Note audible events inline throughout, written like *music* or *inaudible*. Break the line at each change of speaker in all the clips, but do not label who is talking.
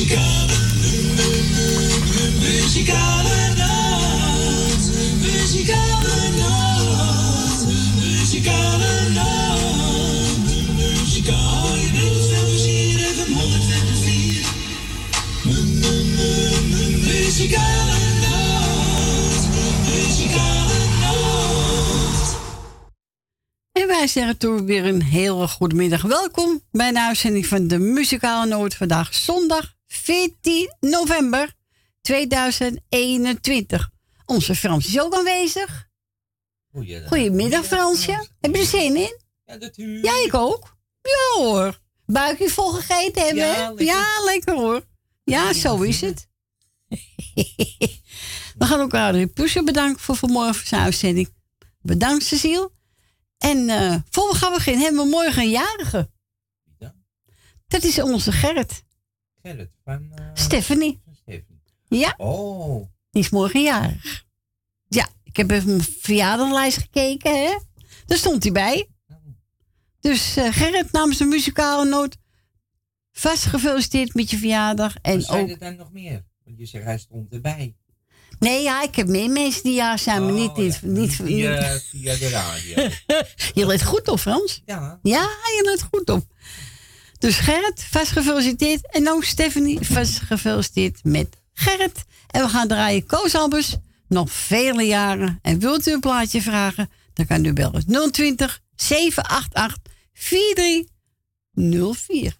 Muzikale, muzikale nacht. Muzikale nacht. Muzikale nacht. Muzikale nacht. even 104. Muzikale nacht. Muzikale nacht.
En wij zeggen toen weer een hele goede middag. Welkom bij de uitzending van de Muzikale Noord. Vandaag zondag 14 november 2021. Onze Frans is ook aanwezig.
Goeiedag.
Goedemiddag Fransje. Heb je er zin in?
Ja, natuurlijk.
Ja, ik ook. Ja hoor. Buikje vol gegeten hebben,
Ja, lekker.
Ja, lekker hoor. Ja, zo is het. *laughs* We gaan ook Adrie Poesje bedanken voor vanmorgen zijn uitzending. Bedankt Cecile. En eh voor we gaan beginnen hebben we morgen een jarige. Dat is onze Gerrit.
Gerrit van... eh,
Stephanie.
van Stephanie.
Ja,
Oh,
die is morgen jarig. Ja, ik heb even mijn verjaardaglijst gekeken, hè. Daar stond hij bij. Dus eh, Gerrit namens de muzikale noot. Vast gefeliciteerd met je verjaardag. En
zijn
ook.
er dan nog meer? Want je zegt hij stond erbij.
Nee, ja, ik heb meer mensen die jaar zijn, maar niet.
Oh,
niet,
ja.
niet,
via, via de radio. *laughs*
Je let goed op, Frans.
ja,
Ja, je let goed op. Dus Gerrit, vast gefeliciteerd. En ook Stephanie, vast gefeliciteerd met Gerrit. En we gaan draaien Koos Albers. Nog vele jaren. En wilt u een plaatje vragen? Dan kan u bellen 020 788 4304.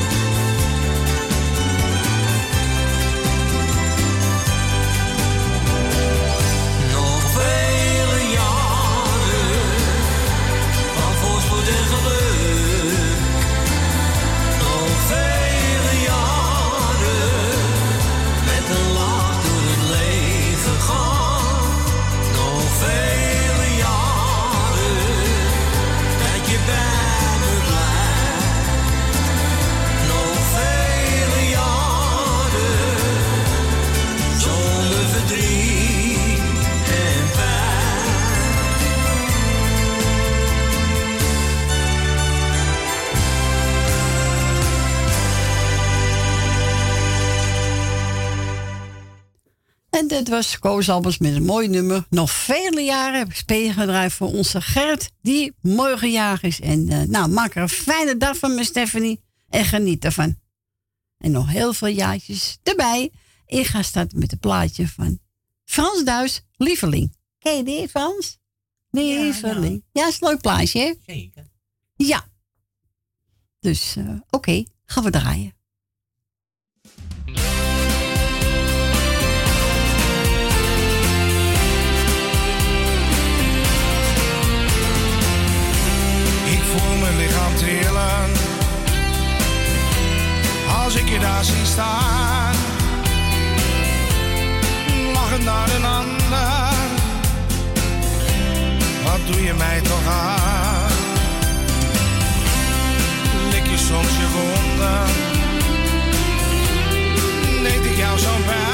En
dit was Koos Albers met een mooi nummer. Nog vele jaren heb ik spelen gedraaid voor onze Gert, die morgen jarig is. En eh, nou, maak er een fijne dag van met Stephanie en geniet ervan. En nog heel veel jaartjes erbij. Ik ga starten met een plaatje van Frans Duis, Lieveling. Ken je die, Frans? Lieveling. Ja, is een leuk plaatje, hè?
Zeker.
Ja. Dus, uh, oké, okay, gaan we draaien.
Als ik je daar zie staan. Lachend naar een ander, wat doe je mij toch aan? Lik je soms je wonden, deed ik jou zo pijn.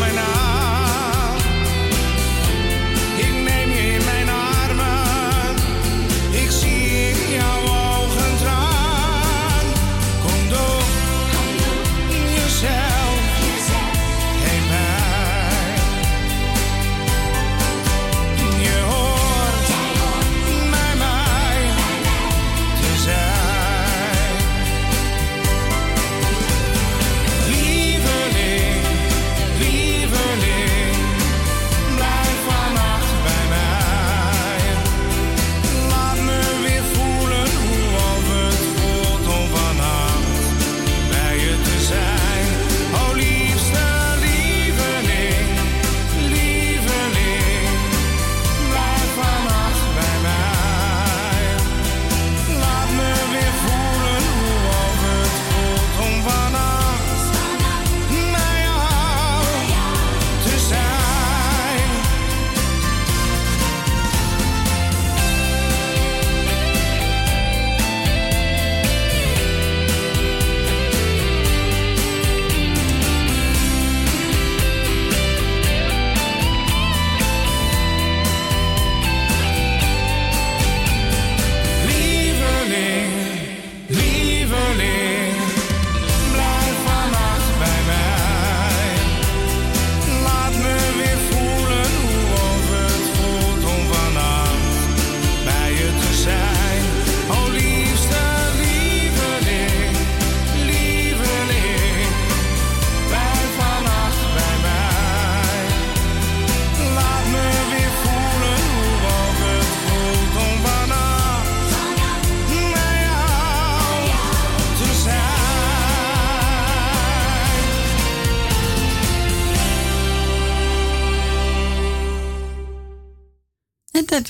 Fluistert zacht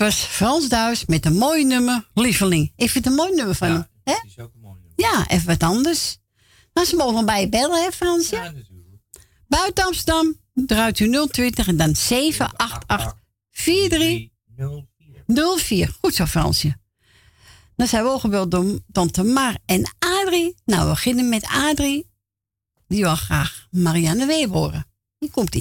was Frans Duis met een mooi nummer, Lieveling. Ik vind het een mooi nummer van hem.
Ja,
Hè?
dat is ook een mooi nummer.
Ja, even wat anders. Nou, ze mogen bij je bellen, hè, Fransje?
Ja, natuurlijk.
Buiten Amsterdam draait u 020 en dan 788 4304.
04.
Goed zo, Fransje. Dan zijn we ook gebeld door Tante Mar en Adrie. Nou, we beginnen met Adrie. Die wil graag Marianne Weber horen. Hier komt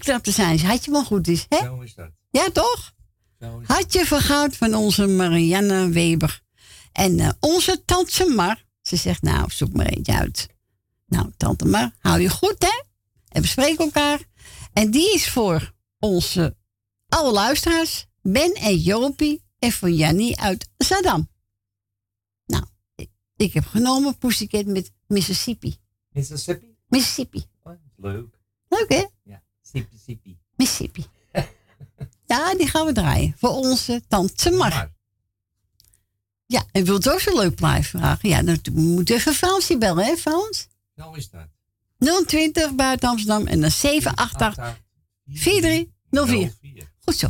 Je knap
te zijn, had je wel goed is, hè?
Zo is dat.
Ja, toch?
Zo is
Hartje van van onze Marianne Weber. En eh, onze tante Mar, ze zegt nou, zoek maar eentje uit. Nou, tante Mar, hou je goed, hè? En we spreken elkaar. En die is voor onze alle luisteraars, Ben en Jopie en voor Jannie uit Saddam. Nou, ik, ik heb genomen Pussycat met Mississippi.
Mississippi?
Mississippi.
Oh, leuk.
Leuk, hè?
Sippie.
Mississippi. Ja, die gaan we draaien. Voor onze tante Mar. Ja, en wilt ook zo leuk blijven vragen? Ja, dan moet je even Fransje bellen, hè Frans?
zo is dat.
020 buiten Amsterdam en dan 788. 4304. Goed zo.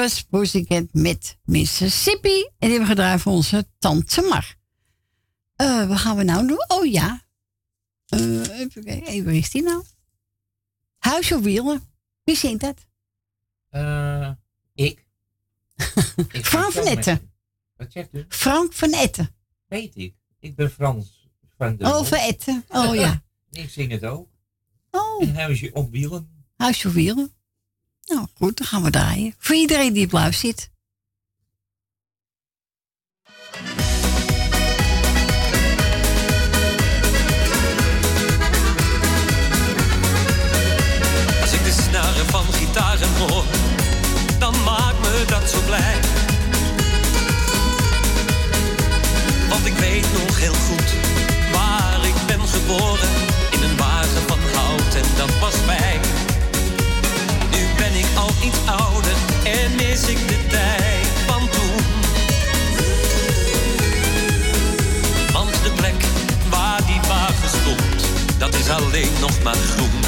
Was Pussycat met Mississippi. En die hebben we gedraaid voor onze tante Mar. Uh, wat gaan we nou doen? Oh ja. Uh, even waar is die nou? Huis of wielen? Wie zingt dat?
Uh, ik. *laughs*
ik Frank van Etten.
Wat zegt u?
Frank van Etten.
Weet ik. Ik ben Frans van de.
Oh, van Etten. Oh ja. *laughs*
ik zing het ook.
Oh.
Een huisje op wielen.
Huisje op wielen. Nou goed, dan gaan we draaien. Voor iedereen die luif zit.
Als ik de snaren van gitaren hoor, dan maakt me dat zo blij. Want ik weet nog heel goed waar ik ben geboren. Iets ouder en mis ik de tijd van toen. Want de plek waar die wagen stond, dat is alleen nog maar groen.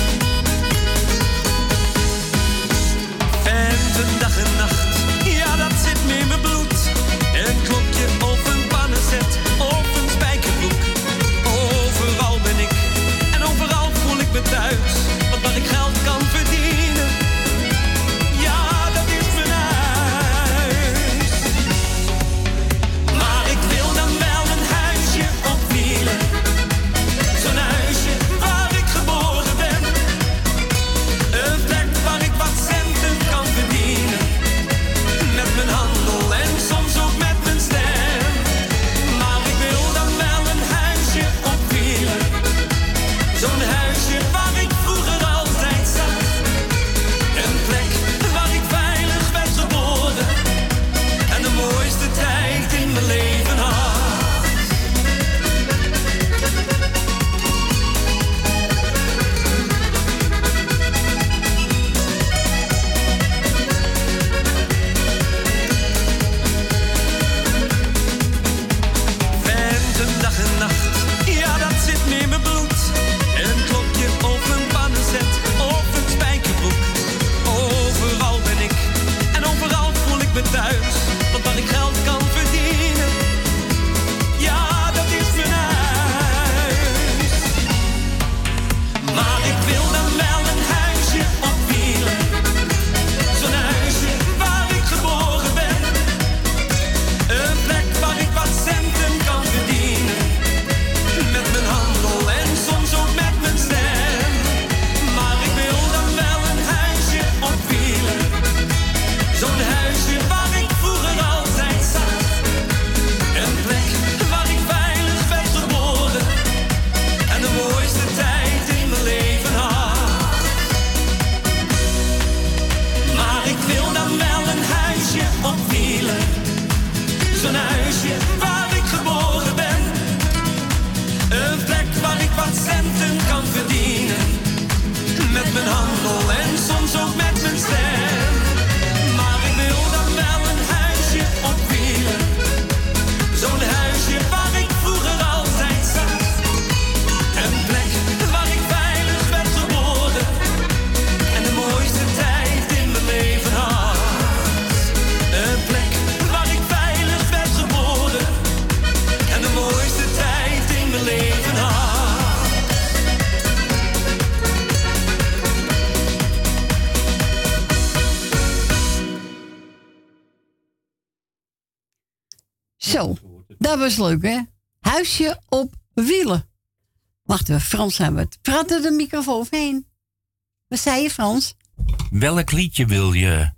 Was leuk, hè? Huisje op wielen. Wacht even, Frans hebben we het. Praat er de microfoon heen. Wat zei je, Frans?
Welk liedje wil je?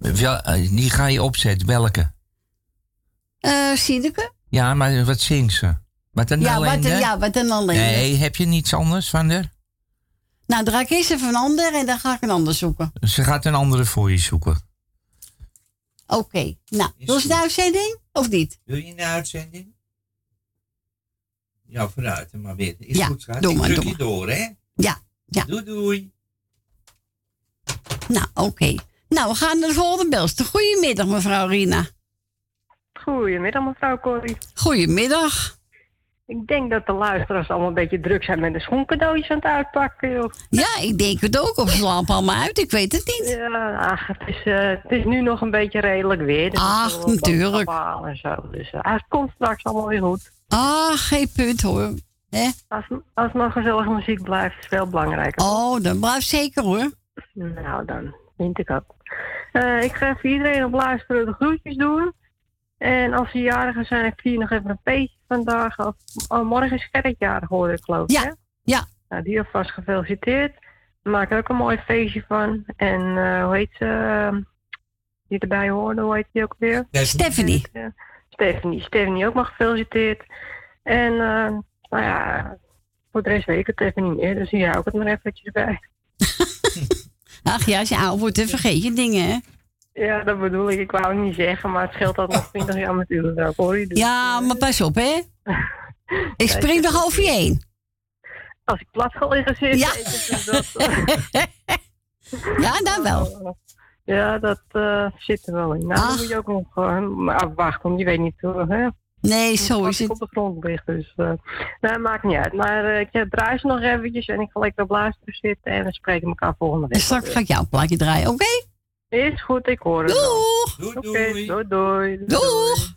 Eh, die ga je opzetten, welke?
Sineke.
Ja, maar wat zingt ze? Wat dan
ja,
alleen?
Wat, ja, wat dan alleen?
Nee, heb je niets anders van haar?
Nou, ga ik eerst even een ander en dan ga ik een ander zoeken.
Ze gaat een andere voor je zoeken.
Oké, nou, wil je de uitzending of niet?
Wil je een uitzending? Ja, vooruit, maar weer. Is
ja,
goed, schat.
doe maar,
Ik
doe
je
maar.
door, hè?
Ja, ja.
Doei, doei.
Nou, oké. Nou, we gaan naar de volgende belste. Goedemiddag, mevrouw Rina.
Goedemiddag, mevrouw Corrie.
Goedemiddag.
Ik denk dat de luisteraars allemaal een beetje druk zijn met de schoencadeautjes aan het uitpakken, joh.
Ja, ik denk het ook. Of slapen allemaal uit, ik weet het niet.
Ja, ach, het, is, eh, het is nu nog een beetje redelijk weer. Dus
Ach,
wel
natuurlijk.
En zo. Dus eh, het komt straks allemaal weer goed.
Ah, geen punt hoor. Hè?
Als, als nog gezellige muziek blijft, is veel belangrijker.
Oh, dat blijft zeker hoor.
Nou, dan vind ik ook. Eh, ik ga even iedereen op luisteren de groetjes doen. En als ze jarigen zijn, ik vier nog even een peetje vandaag. Of, oh, morgen is Gerrit jarig, hoorde ik geloof ik,
Ja,
hè?
ja.
Nou, die alvast gefeliciteerd. Maken er ook een mooi feestje van. En eh, hoe heet ze? eh, die erbij hoorde, hoe heet die ook weer?
Stephanie.
Stephanie. Stephanie ook nog gefeliciteerd. En eh, nou ja, voor de rest weet ik het even niet meer. Dus hier hou ik het maar eventjes bij. *laughs*
Ach ja, als je oud wordt, dan vergeet je dingen hè.
Ja, dat bedoel ik. Ik wou het niet zeggen, maar het scheelt dat nog 20 jaar met u ook, hoor je. Dus,
Ja, maar pas op hè. *laughs* Ik spring nog over je heen.
Als ik plat ga liggen zitten,
Ja.
dat... *laughs*
Ja, dan wel. *laughs*
Ja, dat eh, zit er wel in. Nou, dan moet je ook nog uh, afwachten, want je weet niet hoe, hè?
Nee, zo is
ik
het.
op de grond ligt, dus... eh nou, maakt niet uit. Maar eh, ik eh, draai ze nog eventjes en ik ga lekker op luisteren zitten en we spreken elkaar volgende week.
En straks ga ik jou een plaatje draaien, oké?
Is goed, ik hoor het.
Doeg!
Doei,
Oké,
doei.
doei, doei.
Doeg!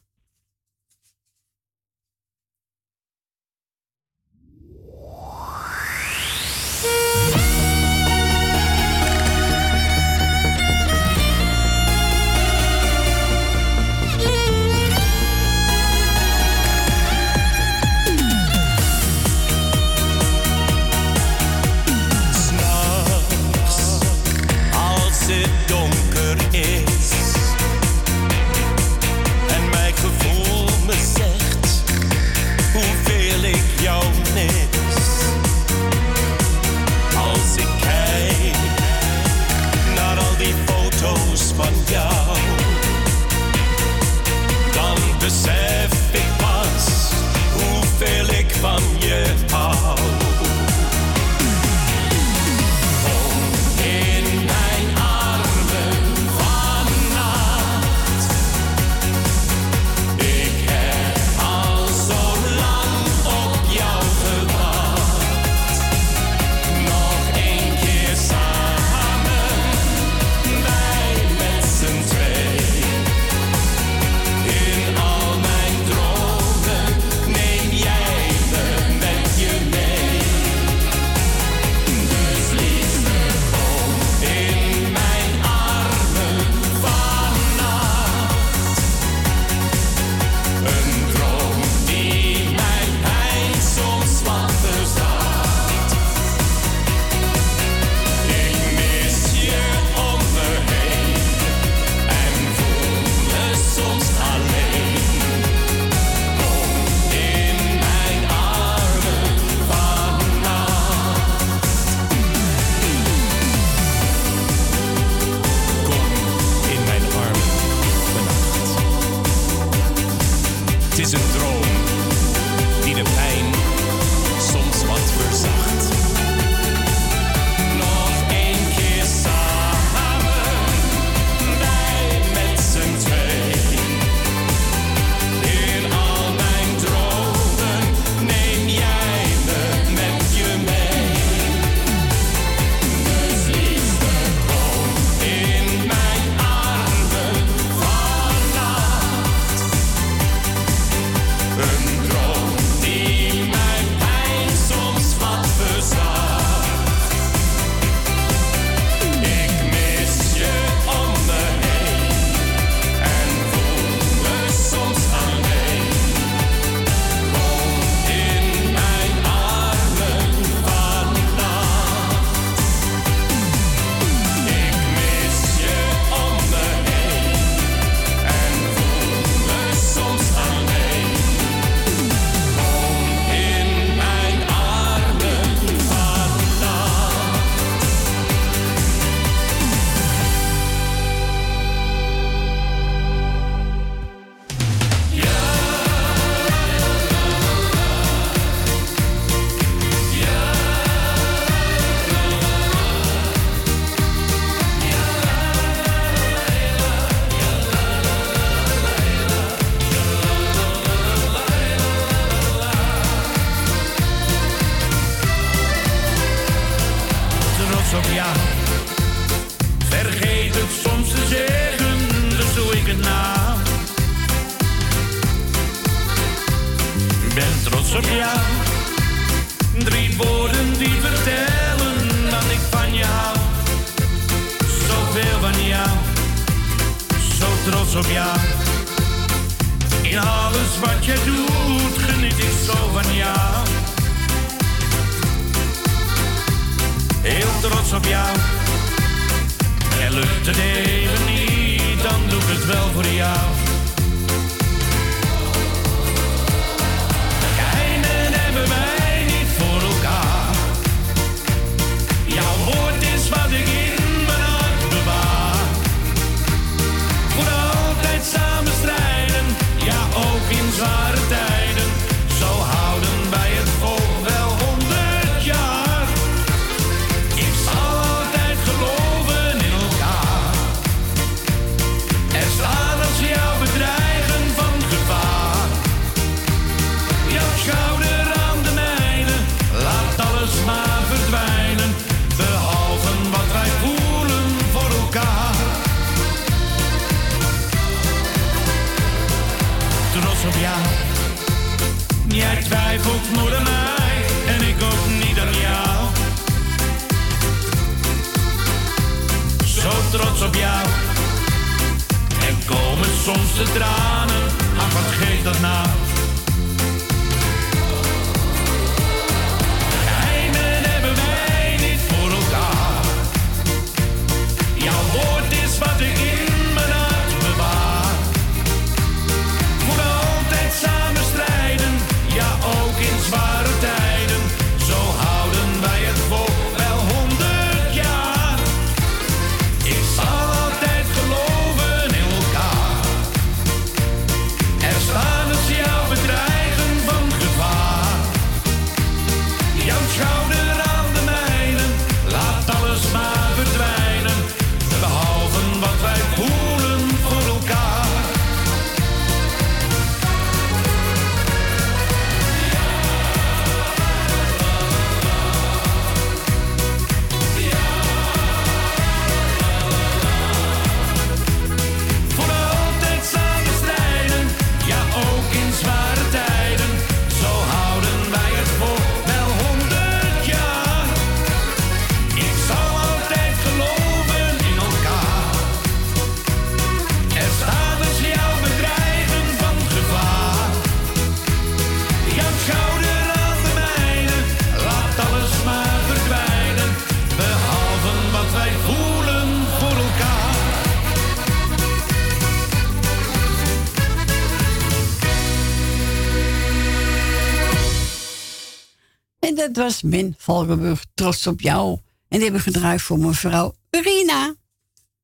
Dat
was Min Valkenburg, trots op jou. En die hebben gedraaid voor mevrouw Urina.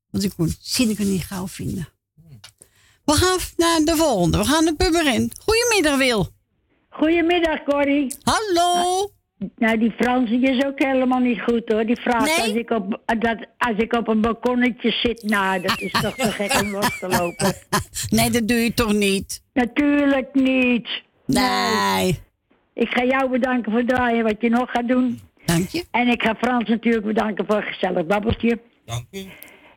Want ik kon Sineke niet gauw vinden. We gaan naar de volgende. We gaan naar Purmerend. Goedemiddag, Wil.
Goedemiddag, Corrie.
Hallo.
Nou, die Fransie is ook helemaal niet goed hoor. Die vraagt
Nee?
als, ik op, dat, als ik op een balkonnetje zit. Nou, dat is toch te gek om los te lopen. *laughs*
Nee, dat doe je toch niet?
Natuurlijk niet.
Nee.
Ik ga jou bedanken voor het draaien wat je nog gaat doen.
Dank je.
En ik ga Frans natuurlijk bedanken voor een gezellig babbeltje.
Dank u.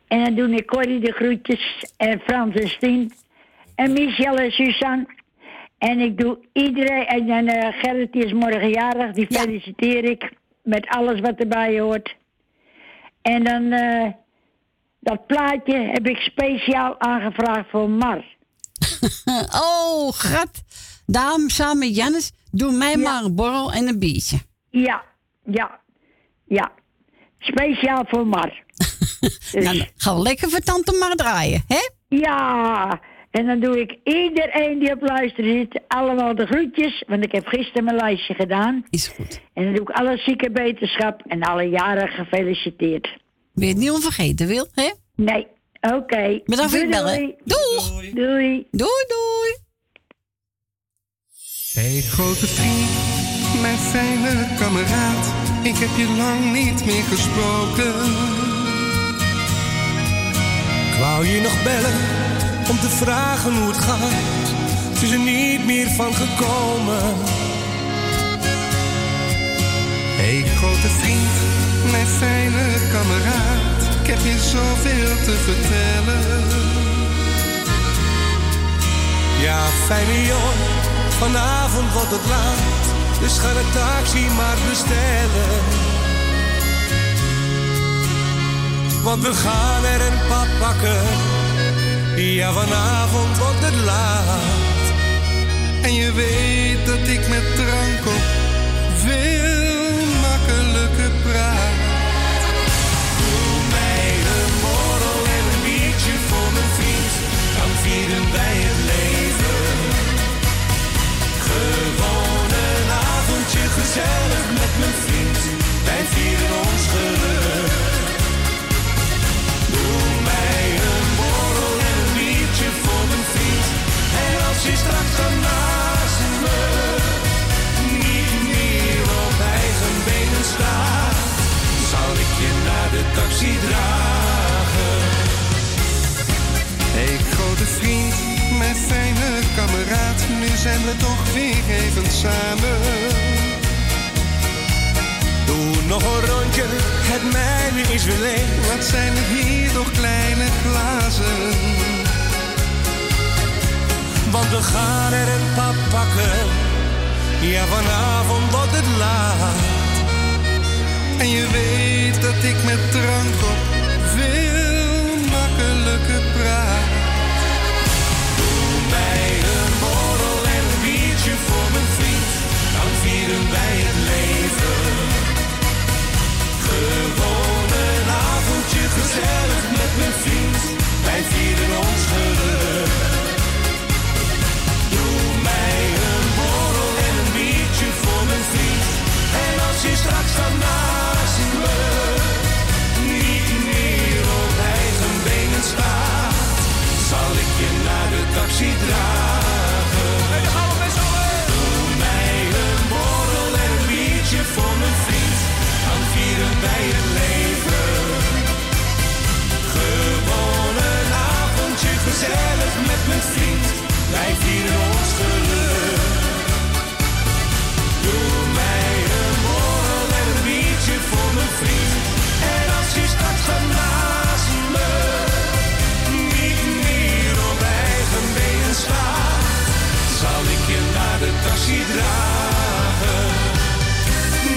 En dan doe ik Corrie de groetjes. En Frans en Stien. En Michel en Suzanne. En ik doe iedereen. En dan eh, Gerrit die is morgen jarig. Die
Ja.
feliciteer ik. Met alles wat erbij hoort. En dan... eh, dat plaatje heb ik speciaal aangevraagd voor Mar. *laughs*
Oh, gat. Daarom samen met Jannes, doe mij maar een borrel en een biertje.
Ja, ja, ja. Speciaal voor Mar. Dus- *laughs*
Nou, dan gaan we lekker voor tante maar draaien, hè?
Ja, en dan doe ik iedereen die op luisteren zit, allemaal de groetjes. Want ik heb gisteren mijn lijstje gedaan.
Is goed.
En dan doe ik alle zieke beterschap en alle jaren gefeliciteerd.
Ben je het niet onvergeten, Wil, hè?
Nee, oké.
Bedankt voor het bellen.
doei. Doei.
Doei, doei.
Hey grote vriend, mijn fijne kameraad, ik heb je lang niet meer gesproken. Ik wou je nog bellen om te vragen hoe het gaat, het is er niet meer van gekomen. Hey grote vriend, mijn fijne kameraad,
ik heb je zoveel te vertellen.
Ja, fijne jongen, vanavond wordt het laat. Dus ga de taxi maar bestellen. Want we gaan er een pad pakken. Ja, vanavond wordt het laat.
En je weet dat ik met drank op veel makkelijker praat.
Doe mij een borrel en een biertje voor mijn vriend. Dan vieren wij het leven. Gezellig met mijn vriend. Wij vieren ons geluk. Doe mij een borrel en biertje voor mijn vriend. En als je straks dan naast me niet meer op eigen benen staat, zal ik je naar de taxi dragen.
Hey grote vriend, mijn fijne kameraad, nu zijn we toch weer even samen.
Doe nog een rondje, het mijne is weer leeg.
Wat zijn het hier toch kleine glazen?
Want we gaan er een pap pakken. Ja, vanavond wordt het laat.
En je weet dat ik met drank op veel makkelijker praat.
Gezellig met mijn vriend. Wij vieren ons geluk. Doe mij een borrel en een biertje voor mijn vriend. En als je straks dan naast me niet meer op eigen benen staat, zal ik je naar de taxi dragen. Gezellig met mijn vriend. Wij vieren ons geluk. Doe mij een borrel en een voor mijn vriend. En als je straks dan naast me niet meer op eigen benen staat, zal ik je naar de taxi dragen.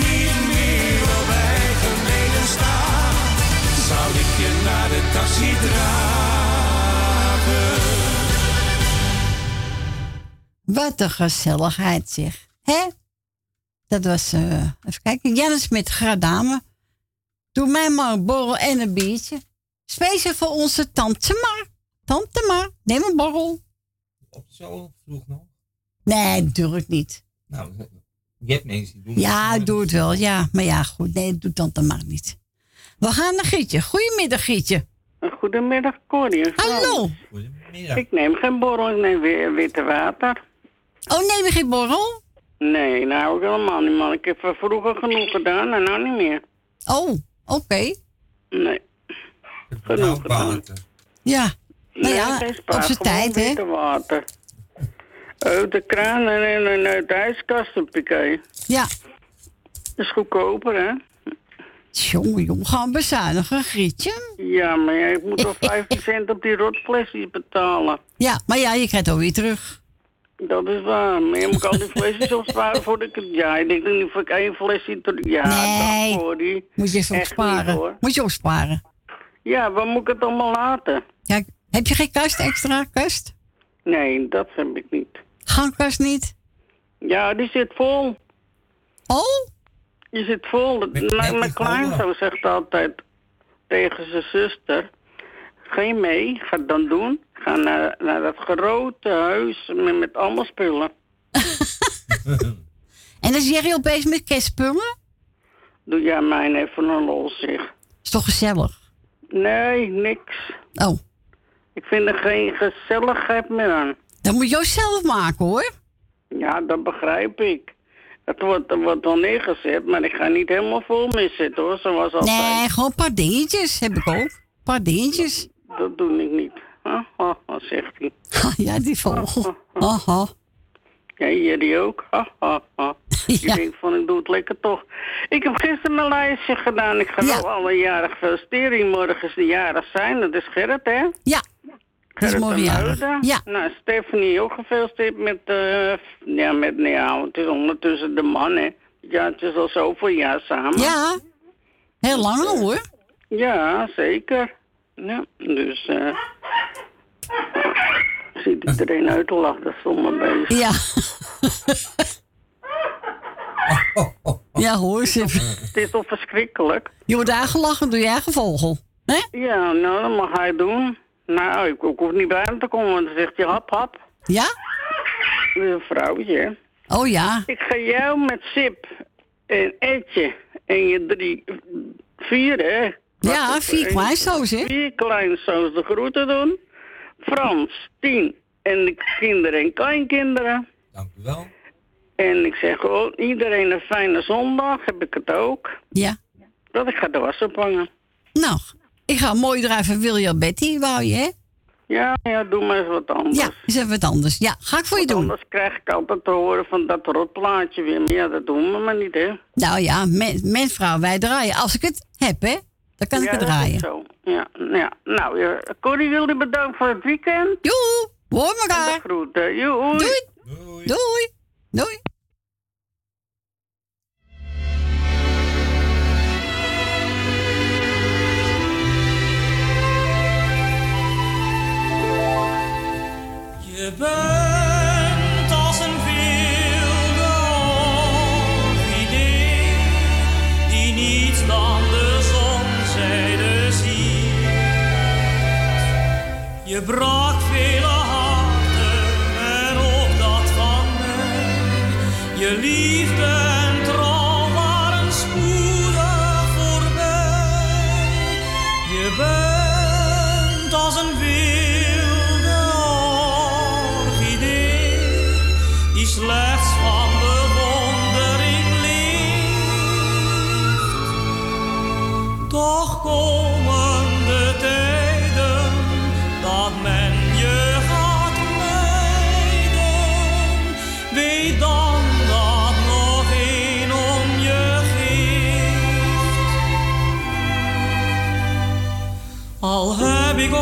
Niet meer op eigen benen staat, zal ik je naar de taxi dragen.
Wat een gezelligheid zeg. Hè? Dat was, eh, even kijken, Jannes met Gradame. Doe mij maar een borrel en een biertje. Speciaal voor onze tante Mar. Tante Mar, neem een borrel.
Op zo vroeg nog.
Nee, natuurlijk niet.
Nou, je hebt mensen die doen
Ja,
dat.
doe het wel, ja. Maar ja, goed, nee, doet tante Mar niet. We gaan naar Gietje. Goedemiddag, Gietje.
Goedemiddag, Corrie.
Hallo.
Ik neem geen borrel, ik neem weer witte water.
Oh, neem je geen borrel?
Nee, nou ik helemaal niet, man. Ik heb er vroeger genoeg gedaan en nou niet meer.
Oh, oké.
Nee. Genoeg gedaan.
Ja. Nou ja,
spa,
op zijn tijd, hè?
water. Uit de kraan en, en uit de ijskast een piqué.
Ja.
Dat is goedkoper, hè?
Jongen, jongen, gaan we bezuinigen, Grietje.
Ja, maar ja, ik moet wel *laughs* 15 cent op die rotflesjes betalen.
Ja, maar ja, je krijgt het alweer terug.
Dat is waar. Maar je moet al die *laughs* flesjes opsparen voordat ik het... Ja, ik denk niet of ik één flesje... Ja,
Nee.
dat hoor die.
Moet je even
Echt
opsparen.
niet.
Moet je opsparen.
Ja, waar moet ik het allemaal laten?
Ja, heb je geen kast extra, kast?
Nee, dat heb ik niet.
Gangkast niet?
Ja, die zit vol.
Oh?
Die zit vol.
Met-
mijn mijn kleinzoon zegt altijd tegen zijn zuster... Je mee, ga het dan doen. Ga naar, naar dat grote huis met, met allemaal spullen. *laughs*
En dan zeg je opeens met kerstspullen?
Doe jij mij even een lol, zeg.
Is toch gezellig?
Nee, niks.
Oh,
Ik vind er geen gezelligheid meer aan.
dan moet je zelf maken, hoor.
Ja, dat begrijp ik. Het wordt, er wordt wel neergezet, maar ik ga niet helemaal vol mee zitten hoor, zoals altijd.
Nee, gewoon een paar dingetjes heb ik ook. Een paar dingetjes.
Dat doe ik niet. Wat zegt hij?
ja, die vogel. Aha.
Ja, jullie ook. Ha, ha, ha. *laughs* Ik denk van, ik doe het lekker toch. Ik heb gisteren mijn lijstje gedaan. Ik ga nou alle jaren feliciteren. Morgen is de jarig zijn. Dat is Gerrit, hè?
Ja. Dat is
Gerrit
mooi jarig.
Muiden.
Ja.
Nou, Stephanie ook gefeliciteerd met, eh ja, met, nou ja, het is ondertussen de man, hè. Ja, het is al zoveel jaar samen.
Ja. Heel lang al hoor.
Ja, zeker. Ja, dus, eh ziet iedereen uit te lachen, zomaar bezig.
Ja. *laughs* Ja, hoor ze.
Het is toch verschrikkelijk?
Je wordt aangelachen door je eigen vogel. Hè?
Ja, nou, dat mag hij doen. Nou, ik, ik hoef niet bij hem te komen, want dan zegt hij hap, hap.
Ja?
Een vrouwtje.
Oh ja.
Ik ga jou met Sip en Etje en je drie, vier, hè.
Ja, vier kleinzoons, hè?
Vier kleinzoons de groeten doen. Frans, tien en de kinderen en kleinkinderen.
Dank u wel.
En ik zeg gewoon iedereen een fijne zondag, heb ik het ook.
Ja.
Dat ik ga de was ophangen.
Nou, ik ga mooi drijven William Betty, wou je, hè?
Ja, ja, doe maar eens wat anders.
Ja, is even wat anders. Ja, ga ik voor je doen.
Anders krijg ik altijd te horen van dat rotplaatje weer. Maar ja, dat doen we maar niet, hè.
Nou ja, men, mens, vrouw, wij draaien. Als ik het heb, hè? Dan kan ik het draaien.
Zo. Ja, ja. Nou, ja, Corrie wilde bedankt voor het weekend.
Joe, hoor elkaar.
Groeten. Joe,
Doei. Doei. Doei.
Je bent Je brak vele harten en ook dat van mij. Je liefde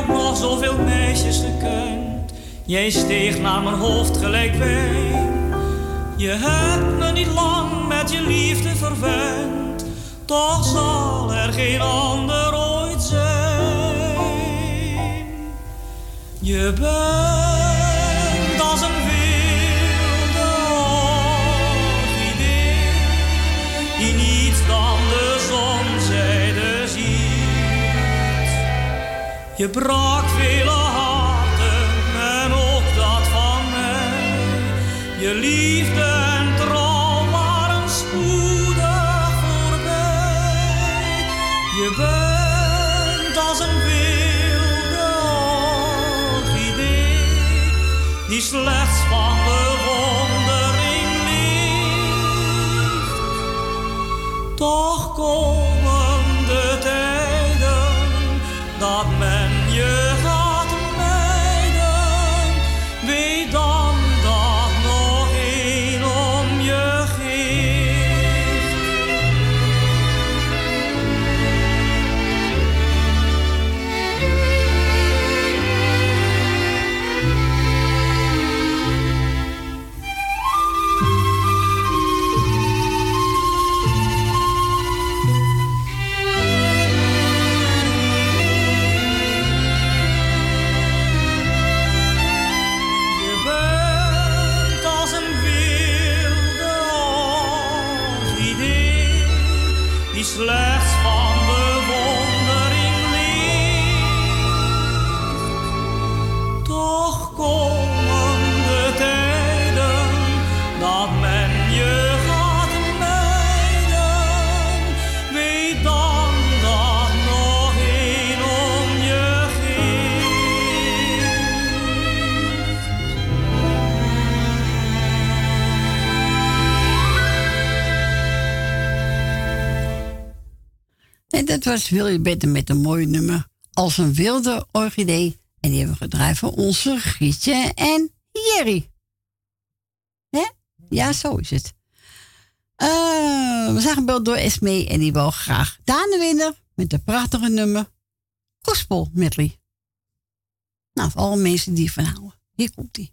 ook nog zoveel meisjes gekend, jij steeg naar mijn hoofd gelijk wijn. Je hebt me niet lang met je liefde verwend, toch zal er geen ander ooit zijn. Je bent Je brak vele harten en ook dat van mij. Je liefde En dat
was Willy Betten met een mooi nummer. Als een wilde orchidee. En die hebben we gedraaid voor onze Grietje en Jerry. Hè?
Ja, zo is het. Uh, we zijn gebeld door Esme en die wil graag Daan winnen met een prachtige nummer. Gospel medley. Nou, voor alle mensen die van houden. Hier komt die.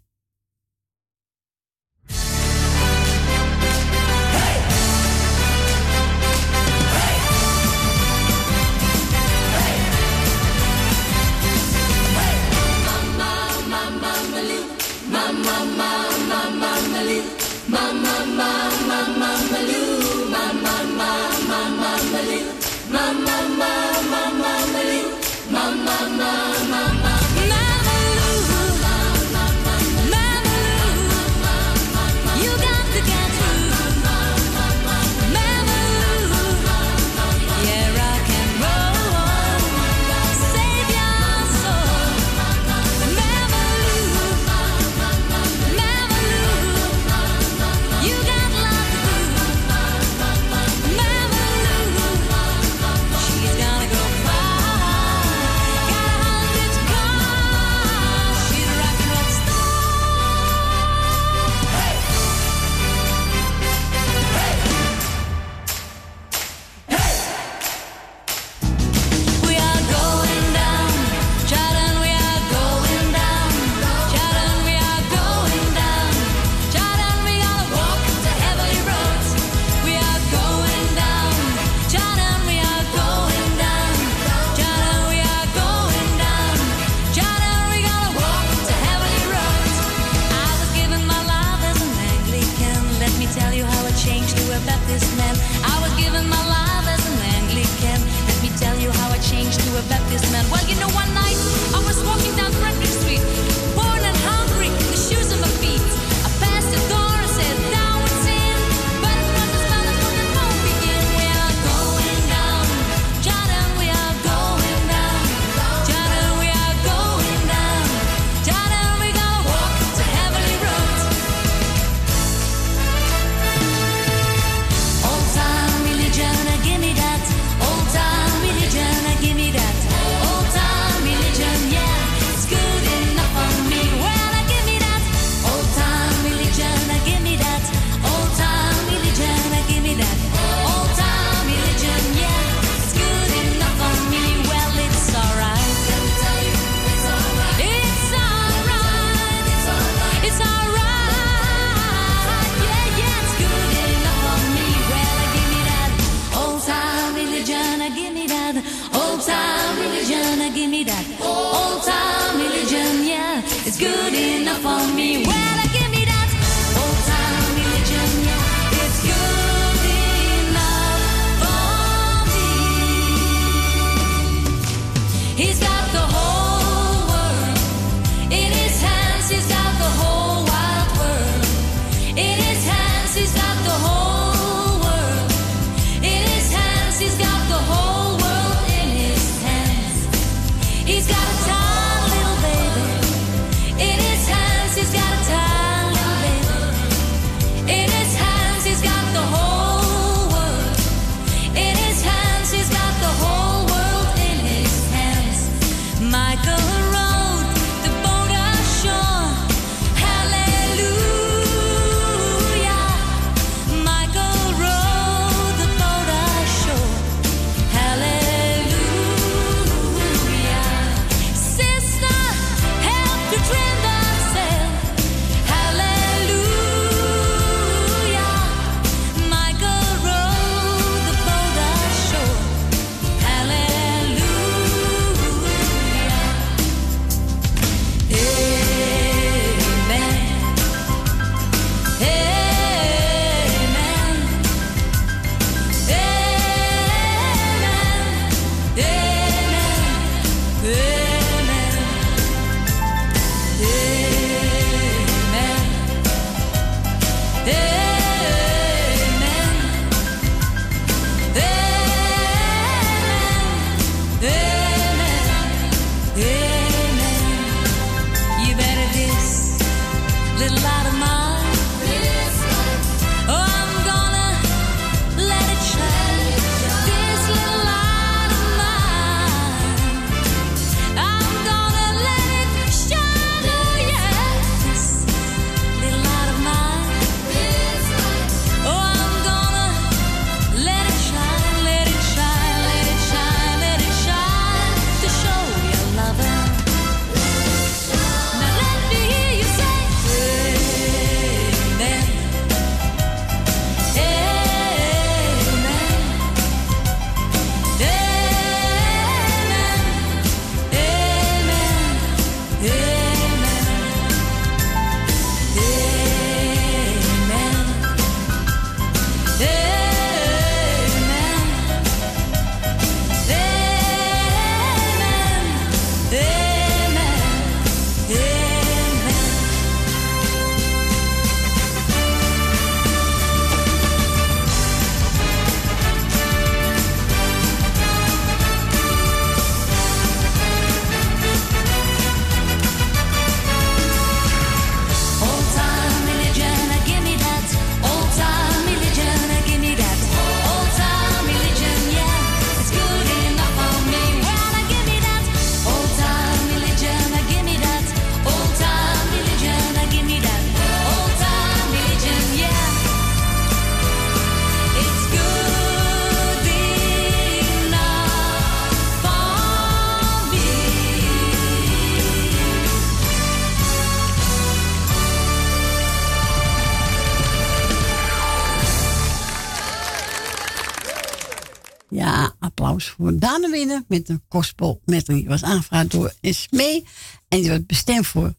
Winnen met een gospel medley. Die was aangevraagd door Esmee en die werd bestemd voor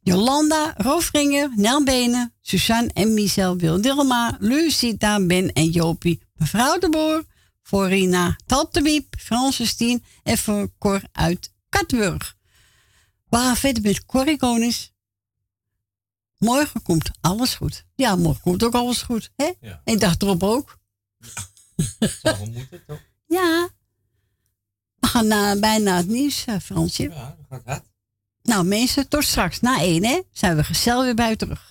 Jolanda, Roofringer, Nel Benen, Suzanne en Michel Wildelma, Lucita, Ben en Jopie, mevrouw de Boer, voor Rina, Tante Wiep, Francis Tien en voor Cor uit Katburg. We gaan verder met Corrie Konings. Morgen komt alles goed. Ja, morgen komt ook alles goed. Hè?
Ja.
En ik dacht erop ook. *laughs*
Zou wel moeten, toch?
Ja. We gaan na, bijna het nieuws, eh, Fransje.
Ja, dat gaat.
Nou, mensen, tot straks. Na één, hè? Zijn we gezellig weer bij u terug.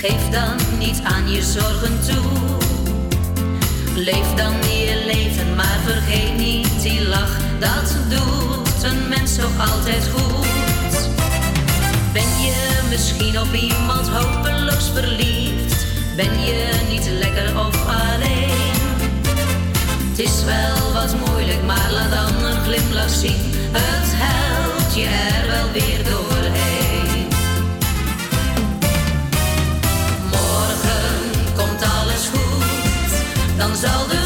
Geef dan niet aan je zorgen toe. Leef dan je leven, maar vergeet niet die lach. Dat doet een mens toch altijd goed. Ben je misschien op iemand hopeloos verliefd? Ben je niet lekker of alleen? Het is wel wat moeilijk, maar laat dan een glimlach zien. Het helpt je er dan zal de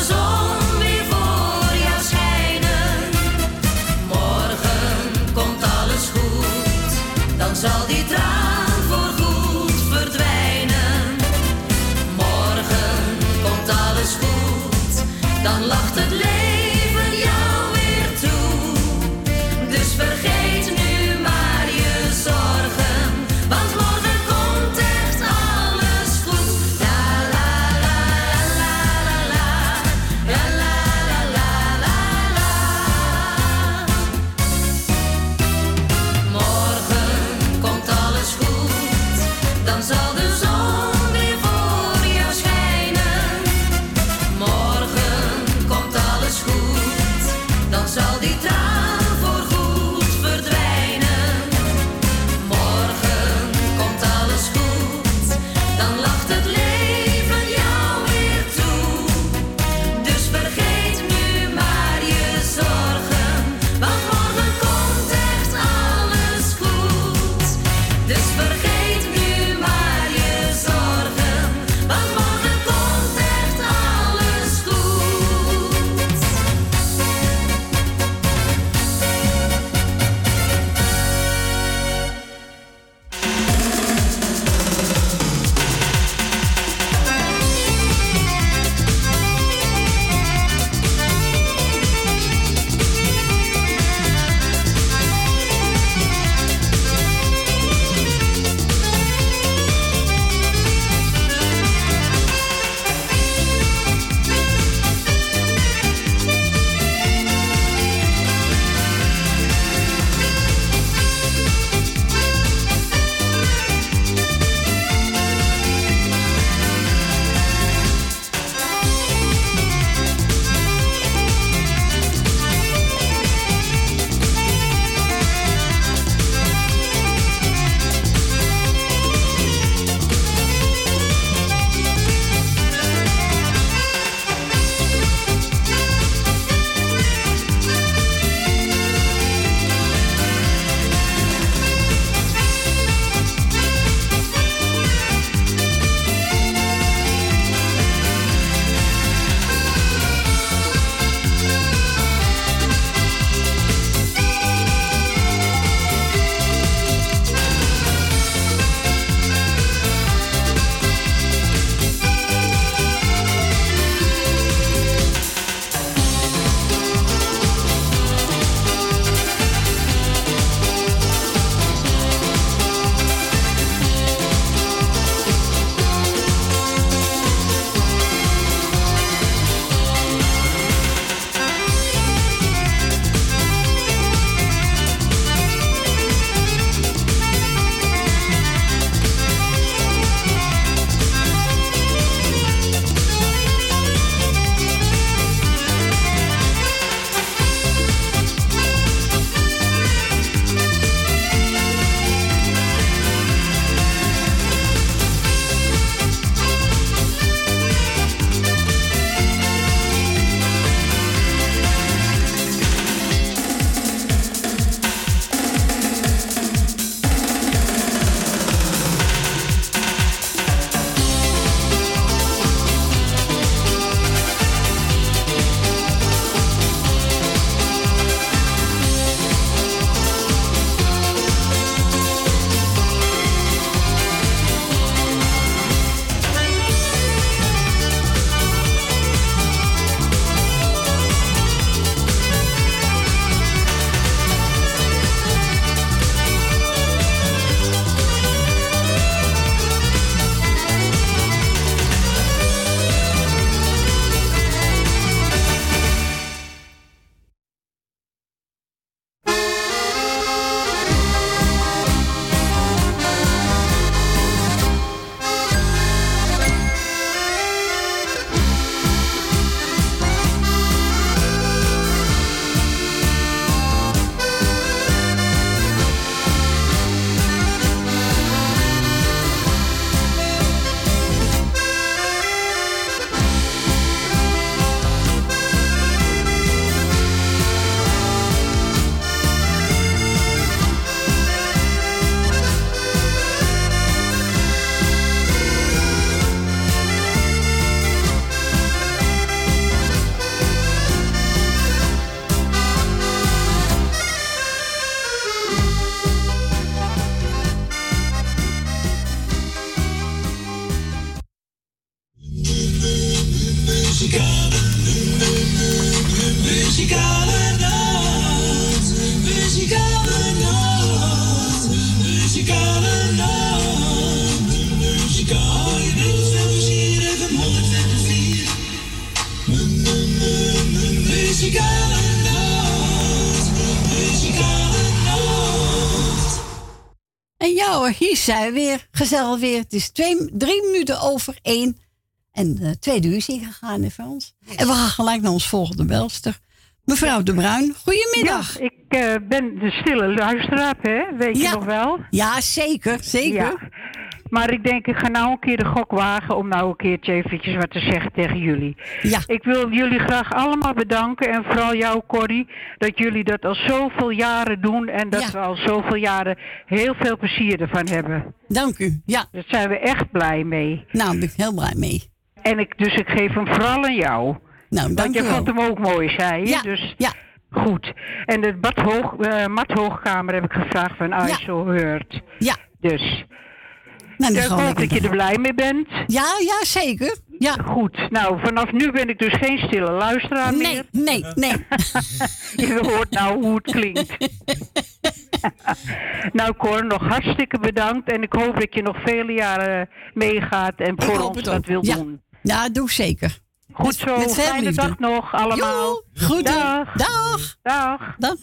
zijn we weer. Gezellig weer. Het is twee, drie minuten over één. En de tweede uur is hier gegaan, hè Frans? En we gaan gelijk naar ons volgende belster. Mevrouw De Bruin, goedemiddag.
Ja, ik eh, ben de stille luisteraar, hè? weet je nog wel?
Ja, zeker, zeker.
Ja. Maar ik denk, ik ga nou een keer de gok wagen om nou een keertje eventjes wat te zeggen tegen jullie.
Ja.
Ik wil jullie graag allemaal bedanken en vooral jou, Corrie, dat jullie dat al zoveel jaren doen en dat we al zoveel jaren heel veel plezier ervan hebben.
Dank u, ja.
Daar zijn we echt blij mee.
Nou, daar ben ik heel blij mee.
En ik, dus ik geef hem vooral aan jou.
Nou, dank
Want je vond hem ook mooi, zei je.
Ja,
Dus
ja.
goed. En de badhoog, eh mathoogkamer heb ik gevraagd van ISO Heurt.
Ja.
Dus.
Nou,
ik hoop dat je er blij mee bent.
Ja, ja, zeker. Ja.
Goed. Nou, vanaf nu ben ik dus geen stille luisteraar
Nee,
meer.
nee, nee. *laughs*
je hoort nou hoe het klinkt. *laughs* nou Cor, nog hartstikke bedankt. En ik hoop dat je nog vele jaren meegaat en voor ons dat
Ja.
doen.
Ja, doe ik zeker.
Goed
Met-
zo.
met veel
Fijne dag nog allemaal.
Jo, goed.
Dag.
Dag.
Dag.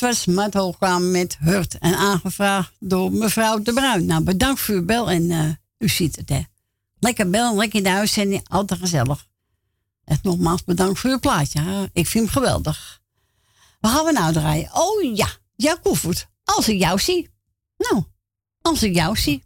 Dat was Matt Hoogkamer met Hurt. En aangevraagd door mevrouw De Bruin. Nou, bedankt voor uw bel. En eh, u ziet het, hè. Lekker bel, lekker in de. Altijd gezellig. Echt nogmaals bedankt voor uw plaatje. Ik vind hem geweldig. Waar gaan we nou draaien? Oh ja, Jack Koevoet. Als ik jou zie. Nou, als ik jou zie.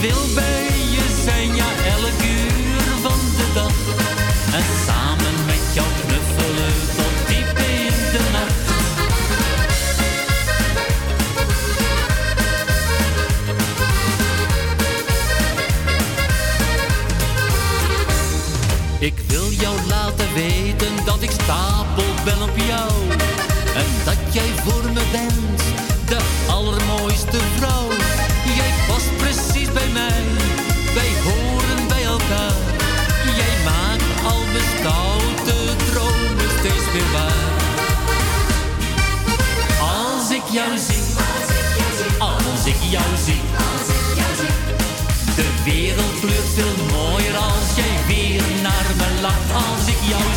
Wil bij jou zie, als ik jou zie,
als ik jou zie. De wereld kleurt veel mooier als jij weer naar me lacht als ik jou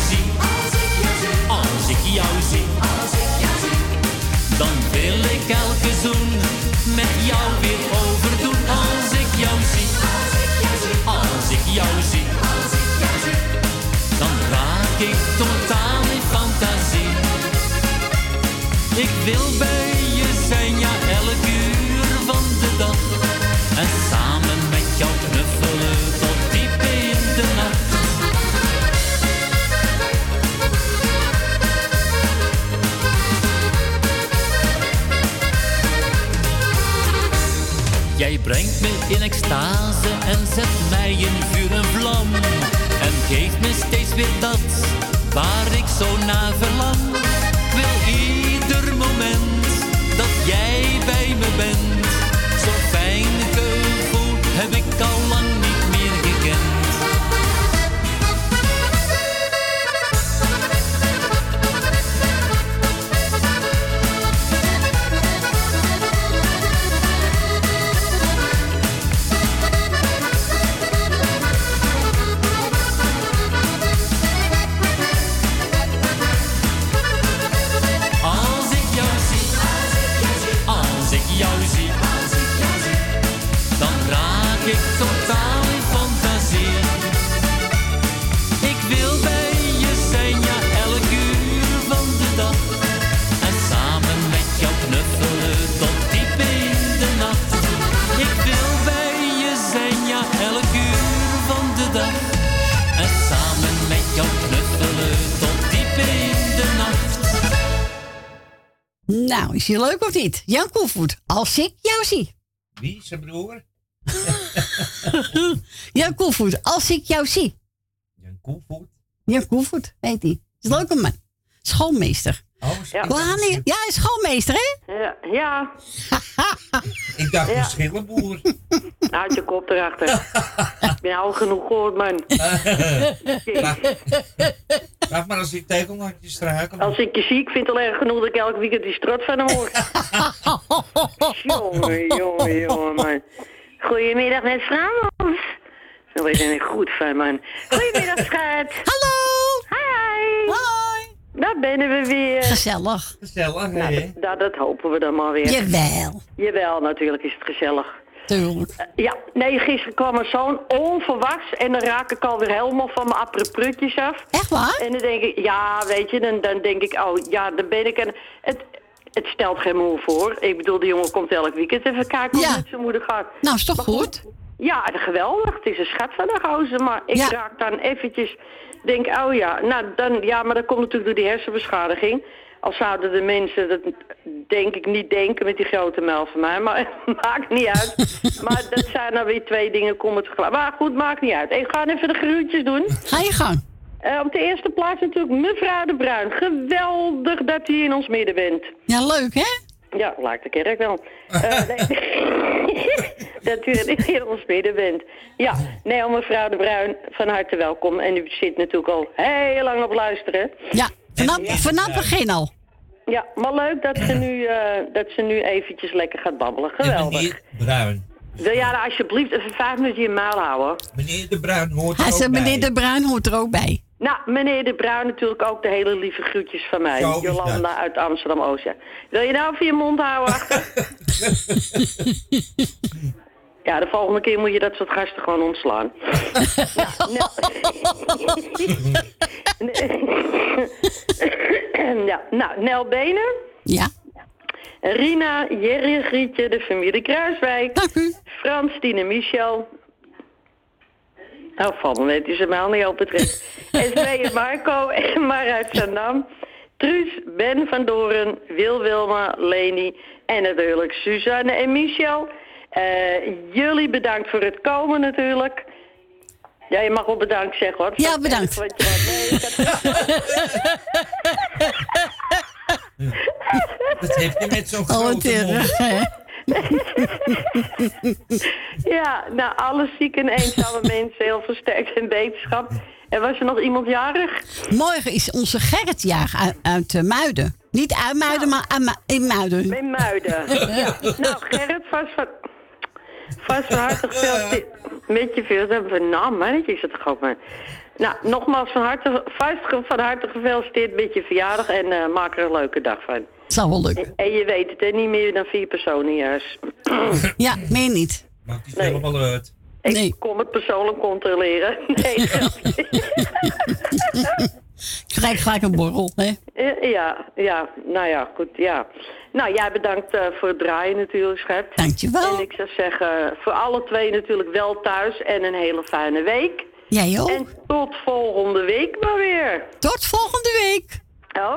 brengt me in extase en zet mij in vuur en vlam. En geeft me steeds weer dat waar ik zo naar verlang.
Is je leuk of niet? Jan Koevoet, als ik jou zie.
Wie, zijn broer? *laughs*
Jan Koevoet, als ik jou zie.
Jan Koevoet?
Jan Koevoet, weet hij. Is een leuke man. Schoolmeester.
Oh,
ja. Wanneer? Ja, hij is schoolmeester, hè?
Ja. ja. *laughs*
Ik dacht
Ja.
een schillenboer.
Houd *laughs* je kop erachter. ik ben al genoeg gehoord, man. *laughs*
Laat maar als die tegelnatjes struiken.
Als ik je zie, ik vind het al erg genoeg dat ik elk weekend die strot van hem hoor. jongen, jongen, jongen, man. Goedemiddag met Frans. Nou, we zijn er goed van, man. Goedemiddag, schat.
Hallo.
Hi.
Hoi.
Daar ben we weer.
Gezellig.
Gezellig,
Nou,
hè?
dat, dat, dat hopen we dan maar weer.
Jawel.
Jawel, natuurlijk is het gezellig.
Tuurlijk.
Eh, Ja, nee, gisteren kwam er zo'n onverwachts en dan raak ik alweer helemaal van mijn appreprutjes af.
Echt waar?
En dan denk ik, ja, weet je, dan, dan denk ik, oh ja, dan ben ik een... Het, het stelt geen moe voor. Ik bedoel, de jongen komt elk weekend even kijken hoe
Ja.
het met zijn moeder gaat.
Nou, is toch goed?
Ja, geweldig. Het is een schat van een gozer. Maar ik
Ja.
raak dan eventjes... Denk, oh ja, nou dan... Ja, maar dat komt natuurlijk door die hersenbeschadiging. Al zouden de mensen dat denk ik niet denken met die grote mel van mij. Maar *laughs* maakt niet uit. *laughs* maar dat zijn dan weer twee dingen komen tegelijk. Maar goed, maakt niet uit. Ik ga even de groetjes doen.
Ga je gang.
Eh, op de eerste plaats natuurlijk mevrouw de Bruin. Geweldig dat u in ons midden bent.
Ja, leuk, hè?
Ja, lijkt de kerk wel. *laughs* Eh, *laughs* dat u in ons midden bent. Ja, nee, mevrouw de Bruin, van harte welkom. En u zit natuurlijk al heel lang op luisteren.
Ja, vanaf, vanaf het begin al.
Ja, maar leuk dat ze nu, eh, dat ze nu eventjes lekker gaat babbelen.
En
Geweldig.
meneer Bruin.
Wil jij alsjeblieft even vijf minuten in je muil houden?
Meneer de Bruin hoort er ook
zei, meneer
bij.
De Bruin hoort er ook bij.
Nou, meneer De Bruin natuurlijk ook de hele lieve groetjes van mij.
Zo
Jolanda uit Amsterdam-Oost. ja. Wil je nou even je mond houden achter? *laughs* ja, de volgende keer moet je dat soort gasten gewoon ontslaan. nou, nou. *laughs* ja, nou, Nel Benen.
Ja.
Rina, Jerry, Grietje, de familie Kruiswijk.
Dank u.
Frans, Tine, Michel. Nou, van me weet je ze mij al niet op het recht. En Svee en Marco en Mar uit Zandam. Truus, Ben van Doren, Wil Wilma, Leni en natuurlijk Suzanne en Michel. Eh, jullie bedankt voor het komen natuurlijk. Ja, je mag wel bedankt zeggen hoor.
Ja, bedankt.
Je wat- nee, had- *laughs*
Dat heeft hij met zo'n
Oh,
grote mond. *laughs*
Ja, nou, alle zieke en eenzame *laughs* mensen, heel versterkt in wetenschap. En was er nog iemand jarig?
Morgen is onze Gerrit jarig uit, uit eh, Muiden. Niet uitmuiden, maar aan- in Muiden.
In Muiden. *laughs* ja. Nou, Gerrit, vast van, vast van harte gefeliciteerd. Met je veel, hebben we naam, mannetje, is het toch ook maar. Nou, nogmaals van harte, van harte gefeliciteerd met je verjaardag en eh, maak er een leuke dag van.
Zal wel lukken.
En, en je weet het, hè, niet meer dan vier personen juist.
Ja, meer niet.
Maakt die helemaal uit.
Ik kom het persoonlijk controleren. *laughs* Nee, grapje.
Krijg gelijk een borrel, hè?
ja, ja, nou ja, goed, ja. Nou, jij bedankt eh, voor het draaien natuurlijk, schat.
Dankjewel.
En ik zou zeggen, voor alle twee natuurlijk wel thuis en een hele fijne week.
Jij ook.
En tot volgende week maar weer.
Tot volgende week.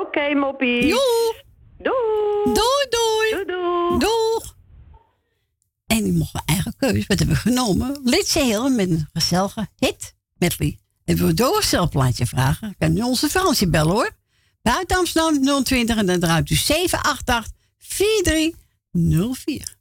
Oké, moppie.
Joe.
Doei.
Doei, doei.
Doei, doei.
Doeg. En die mocht mijn eigen keus. Wat hebben we genomen? Litse Helen met een gezellige hit medley. En wil door een stelplaatje vragen? Kan u onze Fransje bellen hoor. Buiten Amsterdam 020 en dan draait u 788 4304.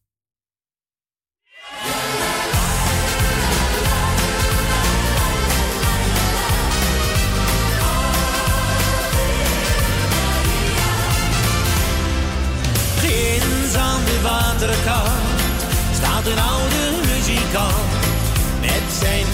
De waterkant staat een oude muzikant met
zijn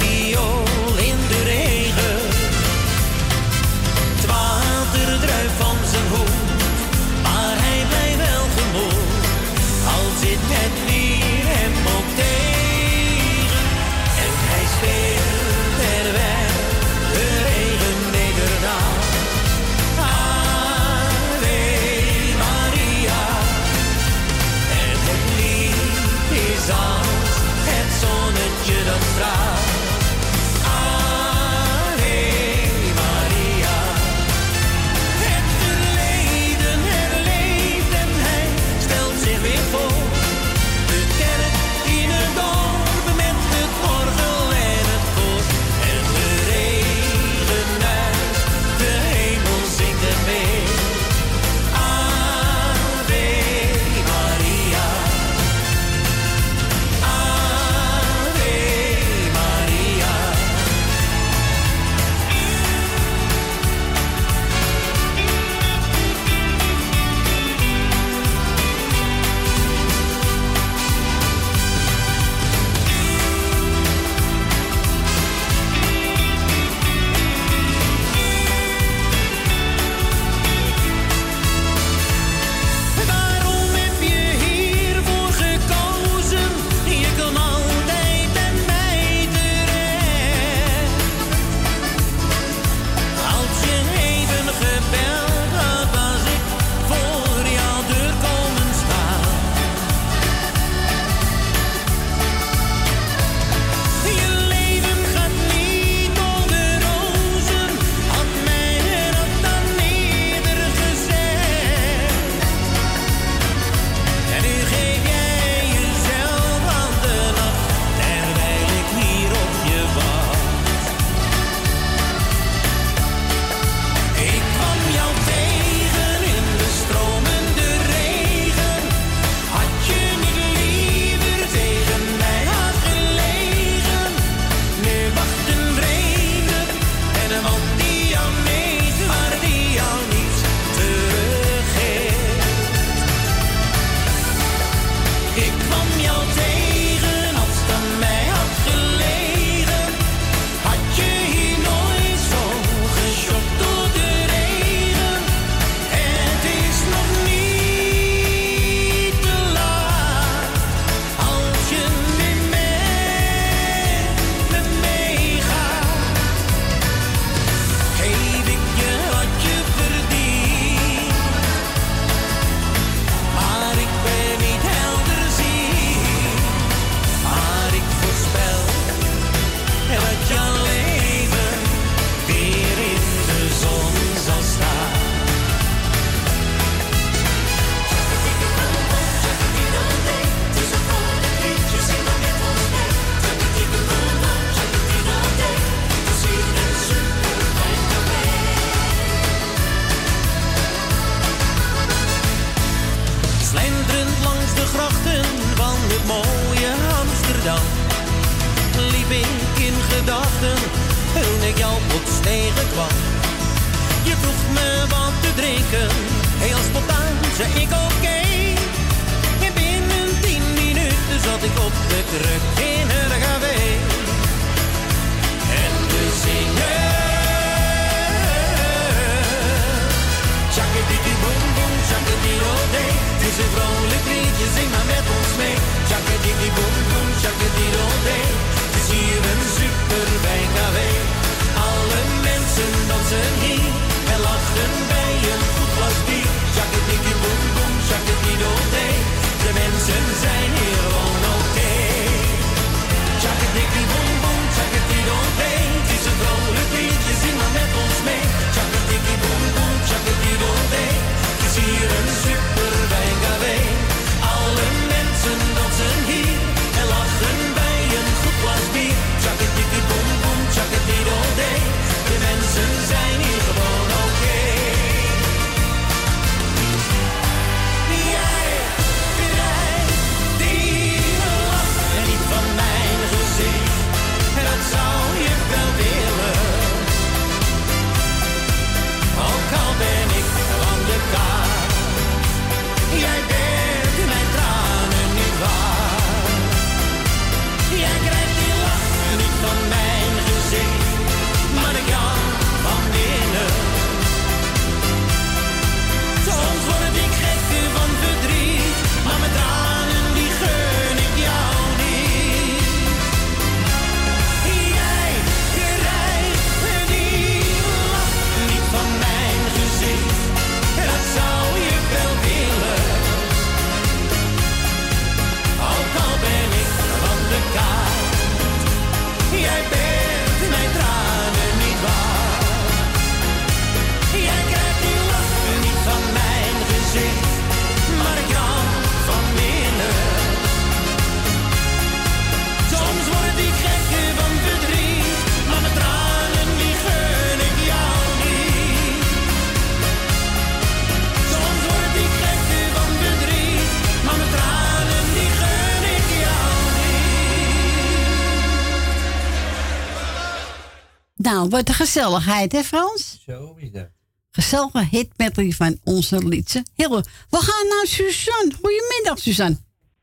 Nou, wat een gezelligheid, hè Frans?
Zo is dat.
Gezellige hitmedley van onze liedse. Heel, we gaan naar Suzanne. Goedemiddag, Suzanne.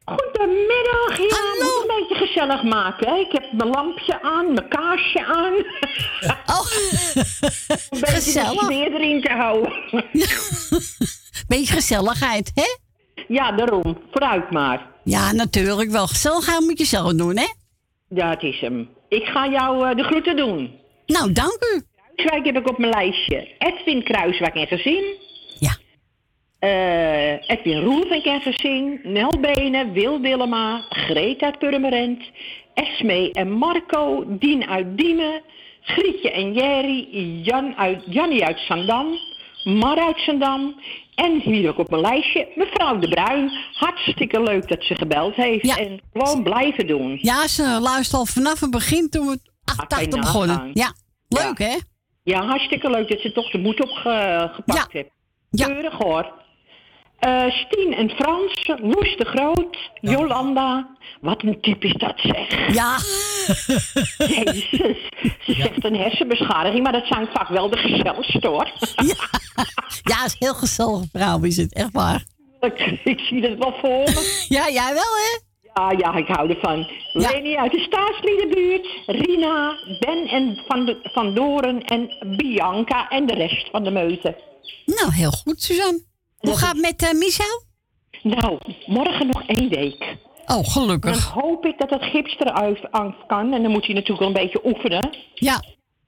Goedemiddag, ja. Hallo. Moet een beetje gezellig maken. Hè? Ik heb mijn lampje aan, mijn kaarsje aan. *laughs*
Oh, *laughs*
een beetje
gezellig.
erin te houden. *laughs*
Beetje gezelligheid, hè?
Ja, daarom. Vooruit maar.
Ja, natuurlijk wel. Gezelligheid moet je zelf doen, hè?
Ja, het is hem. Ik ga jou eh, de groeten doen.
Nou, dank u.
Kruiswijk heb ik op mijn lijstje. Edwin Kruiswijk en gezin.
Ja.
Eh, Edwin Roelvink en gezin. Nel Benen, Wil Willema, Greet uit Purmerend. Esme en Marco, Dien uit Diemen. Grietje en Jerry, Jan uit, Jannie uit Zandam. Mar uit Zandam. En hier ook op mijn lijstje, mevrouw De Bruin. Hartstikke leuk dat ze gebeld heeft. En gewoon blijven doen.
Ja, ze luistert al vanaf het begin toen we 88
je
begonnen. Ja, leuk, hè?
Ja, hartstikke leuk dat ze toch de moed opgepakt heeft. Keurig hoor. Eh Stien en Frans, Loes de Groot, Jolanda. Wat een type is dat zeg.
Ja. *laughs*
Jezus, ze zegt een hersenbeschadiging, maar dat zijn vaak wel de gezelligste hoor.
Ja, is heel gezellig vrouw is het, echt waar.
Ik, ik zie het wel voor me. *laughs*
Ja, jij wel hè?
Ja, ja, ik hou ervan. Leni uit de staatsliedenbuurt, Rina, Ben en van, de, van Doren en Bianca en de rest van de meute.
Nou, heel goed, Suzanne. Hoe gaat het met eh Michel?
Nou, morgen nog één week.
Oh, gelukkig.
Dan hoop ik dat het gips eruit kan. En dan moet hij natuurlijk wel een beetje oefenen.
Ja.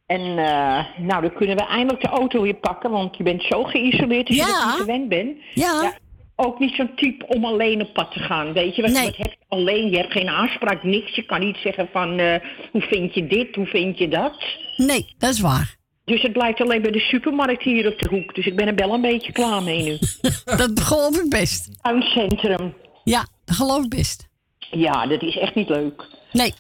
En eh, nou, dan kunnen we eindelijk de auto weer pakken. Want je bent zo geïsoleerd als je
Ja.
dat niet gewend bent.
Ja.
Ook niet zo'n type om alleen op pad te gaan. Weet je, wat, wat heb je alleen? Je hebt geen aanspraak, niks. Je kan niet zeggen van, eh, hoe vind je dit, hoe vind je dat?
Nee, dat is waar.
Dus het blijft alleen bij de supermarkt hier op de hoek. Dus ik ben er wel een beetje klaar mee nu. *laughs*
dat geloof ik best.
Tuincentrum.
Ja, dat geloof ik best.
Ja, dat is echt niet leuk.
Nee.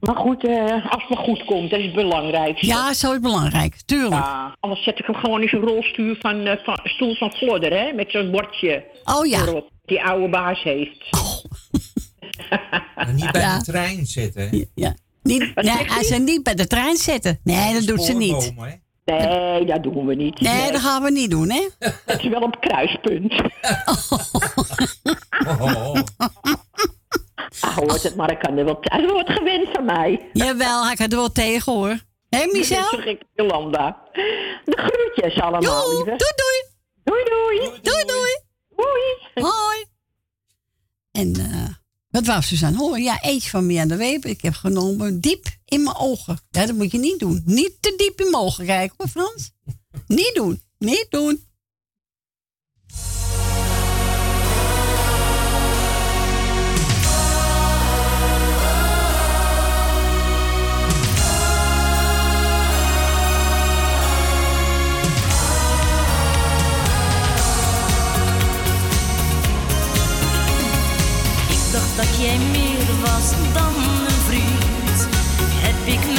Maar goed, eh, als het maar goed komt, dat is het belangrijkste.
Ja, zo is het belangrijk. Tuurlijk.
Ja, anders zet ik hem gewoon in zo'n rolstoel van, eh, van, stoel van Flodder, hè? Met zo'n bordje.
Oh ja.
Erop, die oude baas heeft.
En niet bij
Ja.
de trein zitten.
Ja. Niet, nee, hij zei niet bij de trein zetten. Nee, dat doet ze niet.
Hè?
Nee, dat doen we niet.
Nee, dat gaan we niet doen, hè?
Het is wel op kruispunt. *laughs* *laughs* *laughs* Ah, hoort het, maar ik kan er wel... Het wordt gewend van mij.
Jawel, hij gaat er wel tegen, hoor. Hé, Michel?
Gek, Jolanda. De groetjes allemaal,
Doei,
lieve.
doei, doei.
Doei, doei.
Doei, doei.
Doei.
Hoi. En eh, wat wou Suzanne horen? Ja, eentje van Mirjam de Weber. Ik heb genomen diep in mijn ogen. Ja, dat moet je niet doen. Niet te diep in mijn ogen kijken, hoor, Frans. Niet doen. Niet doen.
Jij meer was dan een vriend. Heb ik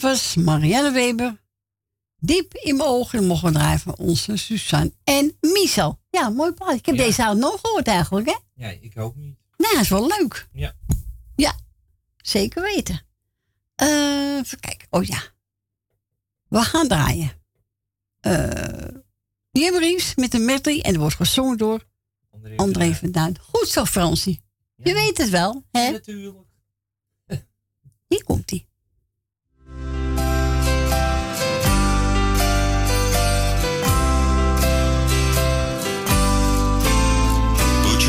dat was
Marianne Weber. Diep in mijn ogen mogen we draaien van onze Suzanne en Michel. Ja, mooi plaat. Ik heb
Ja.
deze avond nog gehoord eigenlijk, hè?
Ja, ik ook niet.
Nou, dat is wel leuk.
Ja.
Ja, zeker weten. Eh, even kijken. Oh ja. We gaan draaien. Eh Jim Reeves met een medley en er wordt gezongen door André van Duin. Goed zo, Fransie. Je weet het wel, hè?
Natuurlijk.
Hier komt hij.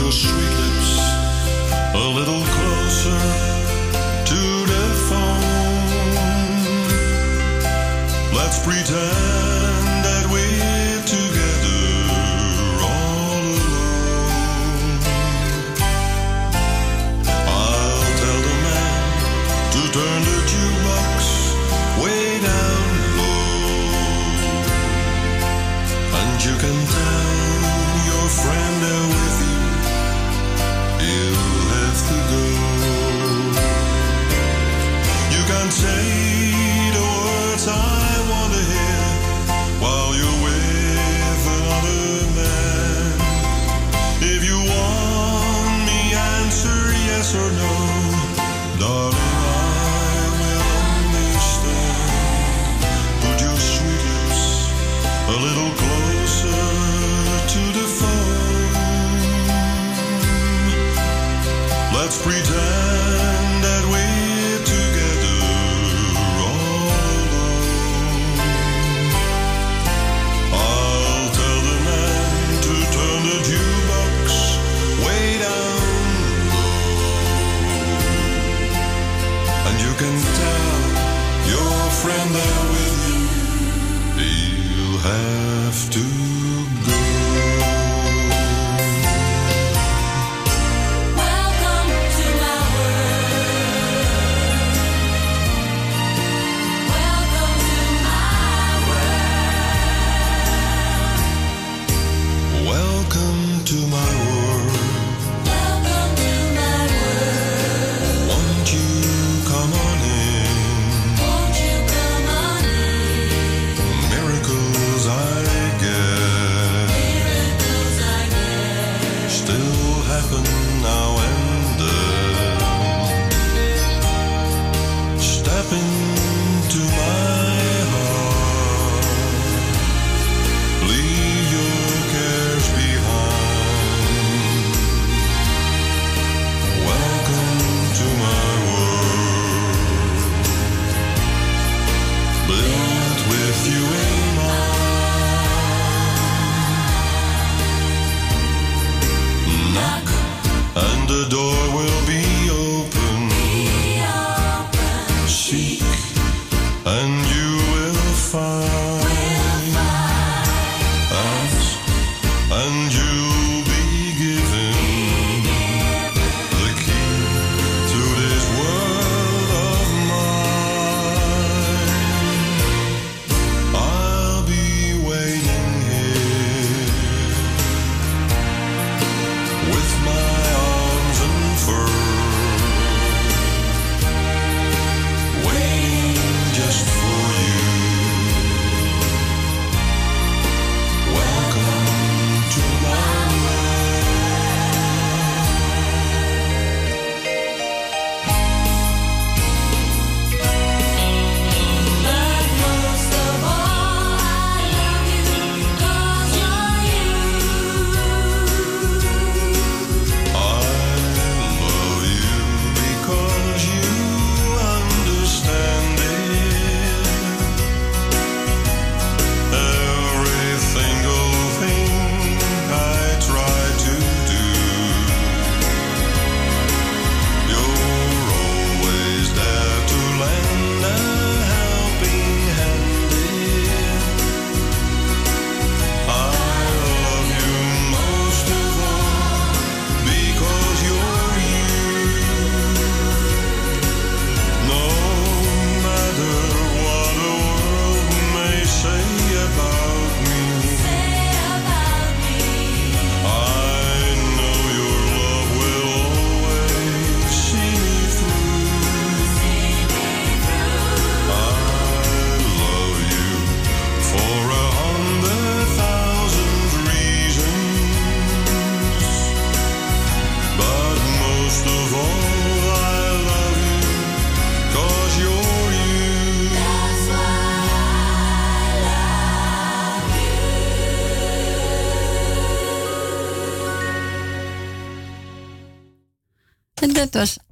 Your sweet lips a little closer to the phone. Let's pretend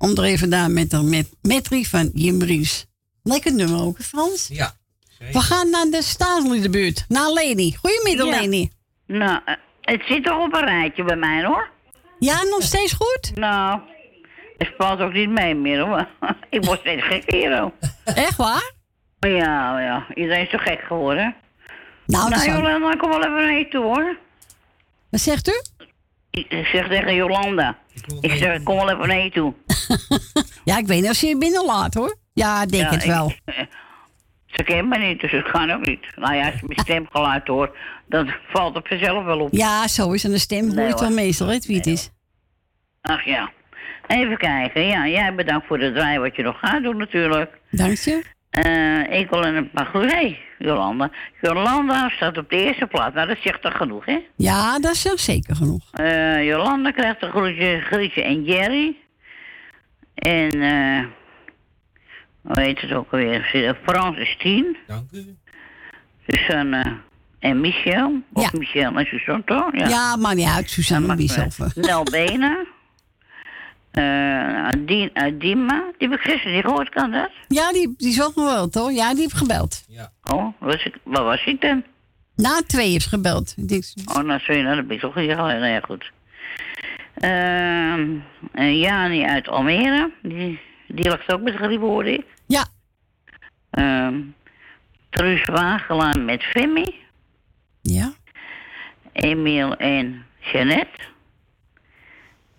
André vandaan met een met metrie van Jim Ries. Lekker nummer ook, Frans.
Ja.
We gaan naar de Staatsliedenbuurt, naar Leni. Goedemiddag,
ja.
Leni.
Nou, eh, het zit toch op een rijtje bij mij, hoor.
Ja, nog steeds goed?
Nou, het valt ook niet mee meer. *laughs* Ik word steeds gek hier,
Echt waar?
Ja, ja. Iedereen is zo gek geworden.
Nou,
nou
dat
is... Kom wel even naar toe, hoor.
Wat zegt u?
Eh, ik zeg tegen Jolanda. Ik zeg, kom wel even naar je toe. *laughs*
ja, ik weet niet of ze je binnenlaat hoor. Ja, ik denk het wel. *laughs*
Ze kent me niet, dus het kan ook niet. Nou ja, als je mijn stem geluid hoor, dan valt op jezelf wel op.
Ja, zo is aan de stem hoort wel meestal, het wie het is.
Ach ja. Even kijken. Ja, jij bedankt voor de draai wat je nog gaat doen natuurlijk.
Dank je.
Eh, ik wil een paar groeten. Hey, Jolanda. Jolanda staat op de eerste plaats. Nou, dat zegt toch genoeg, hè?
Ja, dat is wel zeker genoeg.
Eh, Jolanda krijgt een groetje, Grietje en Jerry. En, eh hoe heet het ook alweer? Frans is tien.
Dank u.
Susanne en Michel. Of Michel en Suzanne, toch?
Ja, maar niet uit, Suzanne Bieshoff.
Nel Benen. Eh Dien, eh, Dima. Die heb ik gisteren niet gehoord, kan dat?
Ja, die, die is wel gebeld, hoor. Ja, die heeft gebeld.
Oh, was ik, waar was ik dan?
Na twee heeft gebeld.
Oh, nou, sorry, nou, dat ben ik toch hier al heel erg goed. Ehm en Jani uit Almere. Die, die lag ook met griep, hoorde ik.
Ja.
Ehm Truus Wagelaan met Femi.
Ja.
Emiel en Jeannette.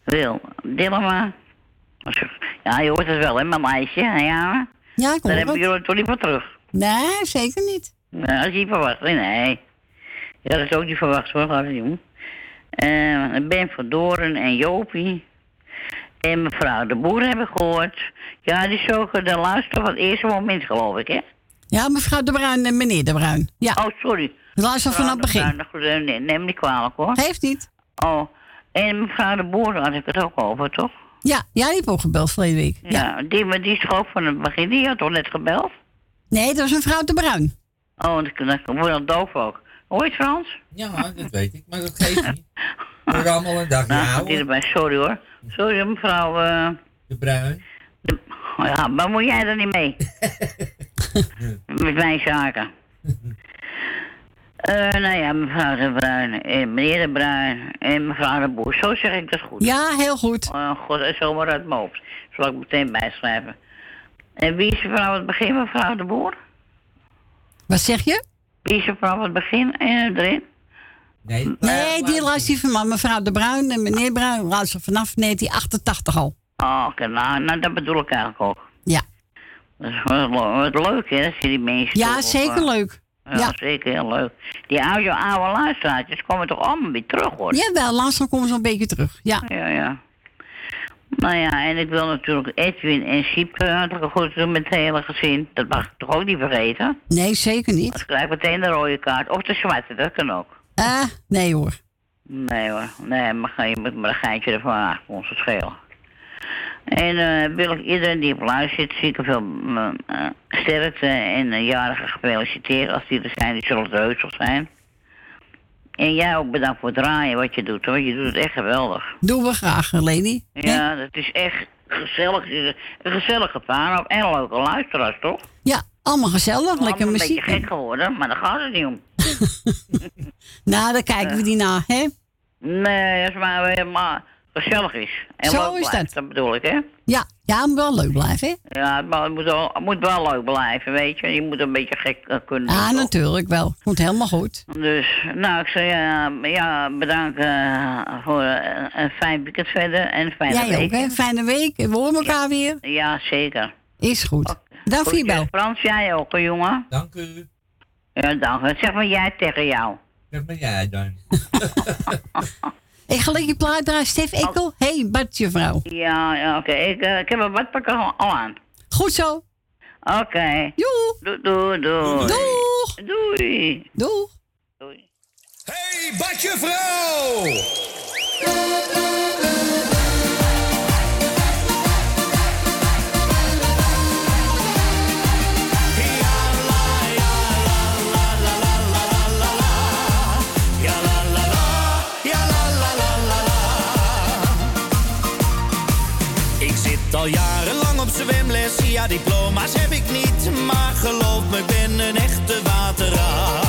Wil Dillema. Ja, je hoort het wel, hè, mijn meisje. Ja,
Ja, ik
Daar hebben
het.
jullie toch niet voor terug.
Nee, zeker niet.
Nou, dat is niet verwacht. Nee, nee. Ja, dat is ook niet verwacht hoor, laat het doen. Eh, ben van Doren en Jopie. En mevrouw de Boer heb ik gehoord. Ja, die is ook de luister van het eerste moment, geloof ik, hè?
Ja, mevrouw De Bruin en meneer De Bruin. Ja.
Oh, sorry.
Luister vanaf het begin.
Bruin, neem me niet kwalijk, hoor.
Heeft niet.
Oh, en mevrouw de Boer had ik het ook over, toch?
Ja, die heeft ook gebeld verleden week.
Ja, die, maar die is toch ook van het begin. Die had toch net gebeld?
Nee, dat was mevrouw De Bruin.
Oh, dat, wordt dan doof ook. Hoor je het, Frans?
Ja, dat weet ik, maar dat geeft niet. We allemaal een dagje
Nou, erbij. Sorry hoor. Sorry mevrouw. eh
De Bruin.
de- ja, maar moet jij er niet mee? *laughs* Met mijn zaken. Eh, nou ja, mevrouw de Bruin en meneer de Bruin en mevrouw de Boer. Zo zeg ik dat goed.
Ja, heel goed.
Oh god, en zomaar uit mijn hoofd. Zal ik meteen bijschrijven. En wie is er vanaf het begin, mevrouw de Boer?
Wat zeg je?
Wie is er vanaf het begin eh, erin?
Nee,
Nee, die luistert van mevrouw De Bruin en meneer Bruin luisteren vanaf 1988 al.
Oh, oké, nou, nou, dat bedoel ik eigenlijk ook.
Ja.
Dat is wel wat leuk, hè, dat je die mensen...
Ja,
toch,
zeker
eh,
leuk.
Ja,
Ja.
zeker heel leuk. Die oude, oude luisteraartjes komen toch allemaal weer terug, hoor.
Jawel, langzaam komen ze een beetje terug. Ja.
Ja, ja. Nou ja, en ik wil natuurlijk Edwin en Siep hartelijk goed doen met het hele gezin. Dat mag ik toch ook niet vergeten?
Nee, zeker niet.
Dan krijg ik meteen de rode kaart. Of de zwarte, dat kan ook.
Eh, nee hoor.
Nee hoor, nee, maar je moet maar een geintje ervan maken, ons het schelen. En eh, wil ik iedereen die op luistert, zieke veel mm, eh, sterkte en uh, jarigen gefeliciteerd. Als die er zijn, die zullen heus wel zijn. En jij ook bedankt voor het draaien wat je doet hoor. Je doet het echt geweldig.
Doen we graag, Lady.
Ja, dat is echt gezellig. Het Een gezellige paar en leuke luisteraars toch?
Ja, allemaal gezellig, lekker
Allemaal
muziek.
een beetje gek geworden, maar daar gaat het niet om. *laughs*
Nou, dan kijken we die na, hè?
Nee, het maar, maar gezellig is. En
Zo
leuk
is
blijft, dat bedoel ik hè.
Ja, ja, moet wel leuk blijven, hè?
Ja, het moet- het moet wel, het moet wel leuk blijven, weet je. Je moet een beetje gek eh, kunnen
Ja,
doen, toch?
natuurlijk wel. Komt helemaal goed.
Dus, nou, ik zou ja, ja, bedanken eh, voor eh, een fijn weekend verder en een fijne
Jij
week.
ook, hè? Fijne week. We horen elkaar weer.
Ja, zeker.
Is goed. Dank voor je
Groetjes,
bel.
Frans, jij ook, hè, jongen?
Dank u.
Ja, dank. Zeg maar jij tegen jou?
Dat ben jij dan. *laughs* *laughs*
Ik ga lekker plaat draaien. Stef Ekkel. hey, badje vrouw.
Ja, ja oké. Ik, eh, ik heb een badpak al, aan.
Goed zo.
Oké.
Joe.
Doei, doei, doei.
Doeg.
Doei.
Doeg.
Hey, badje vrouw!
Ja diploma's heb ik niet, maar geloof me, ik ben een echte waterraad.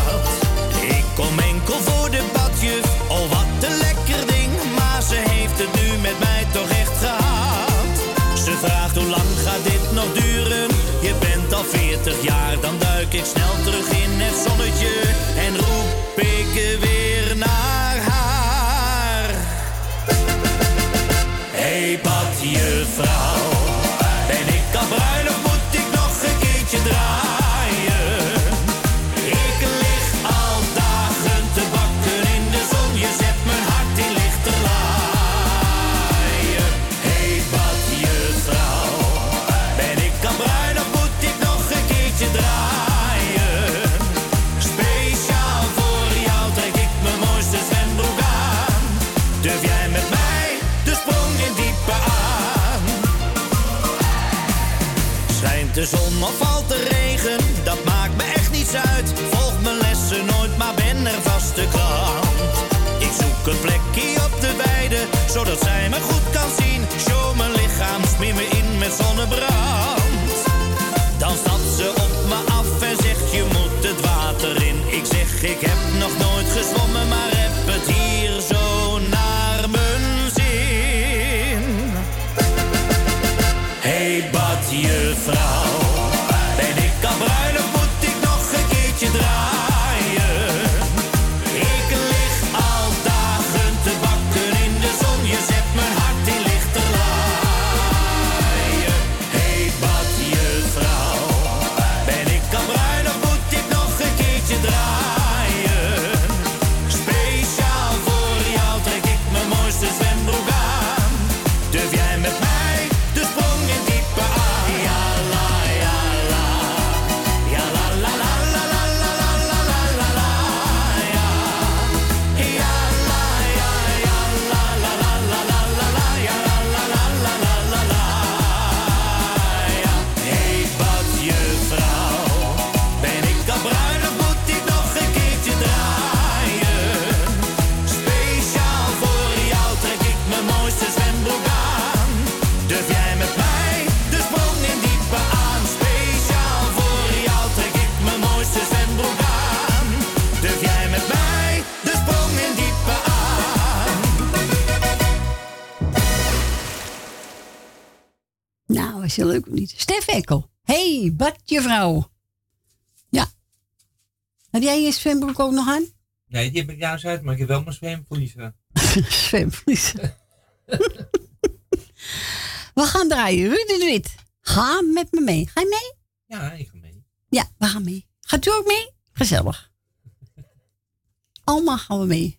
Bra je
leuk of niet? Stef Ekkel. hey, badjevrouw. Ja. Heb jij je zwembroek ook nog aan?
Nee, die heb ik juist uit, maar ik heb wel mijn zwemvliezen. *laughs*
zwemvliezen. *laughs* we gaan draaien. Ruud de Wit. Ga met me mee. Ga je mee?
Ja, ik ga mee.
Ja, we gaan mee. Gaat u ook mee? Gezellig. *laughs* Allemaal gaan we mee.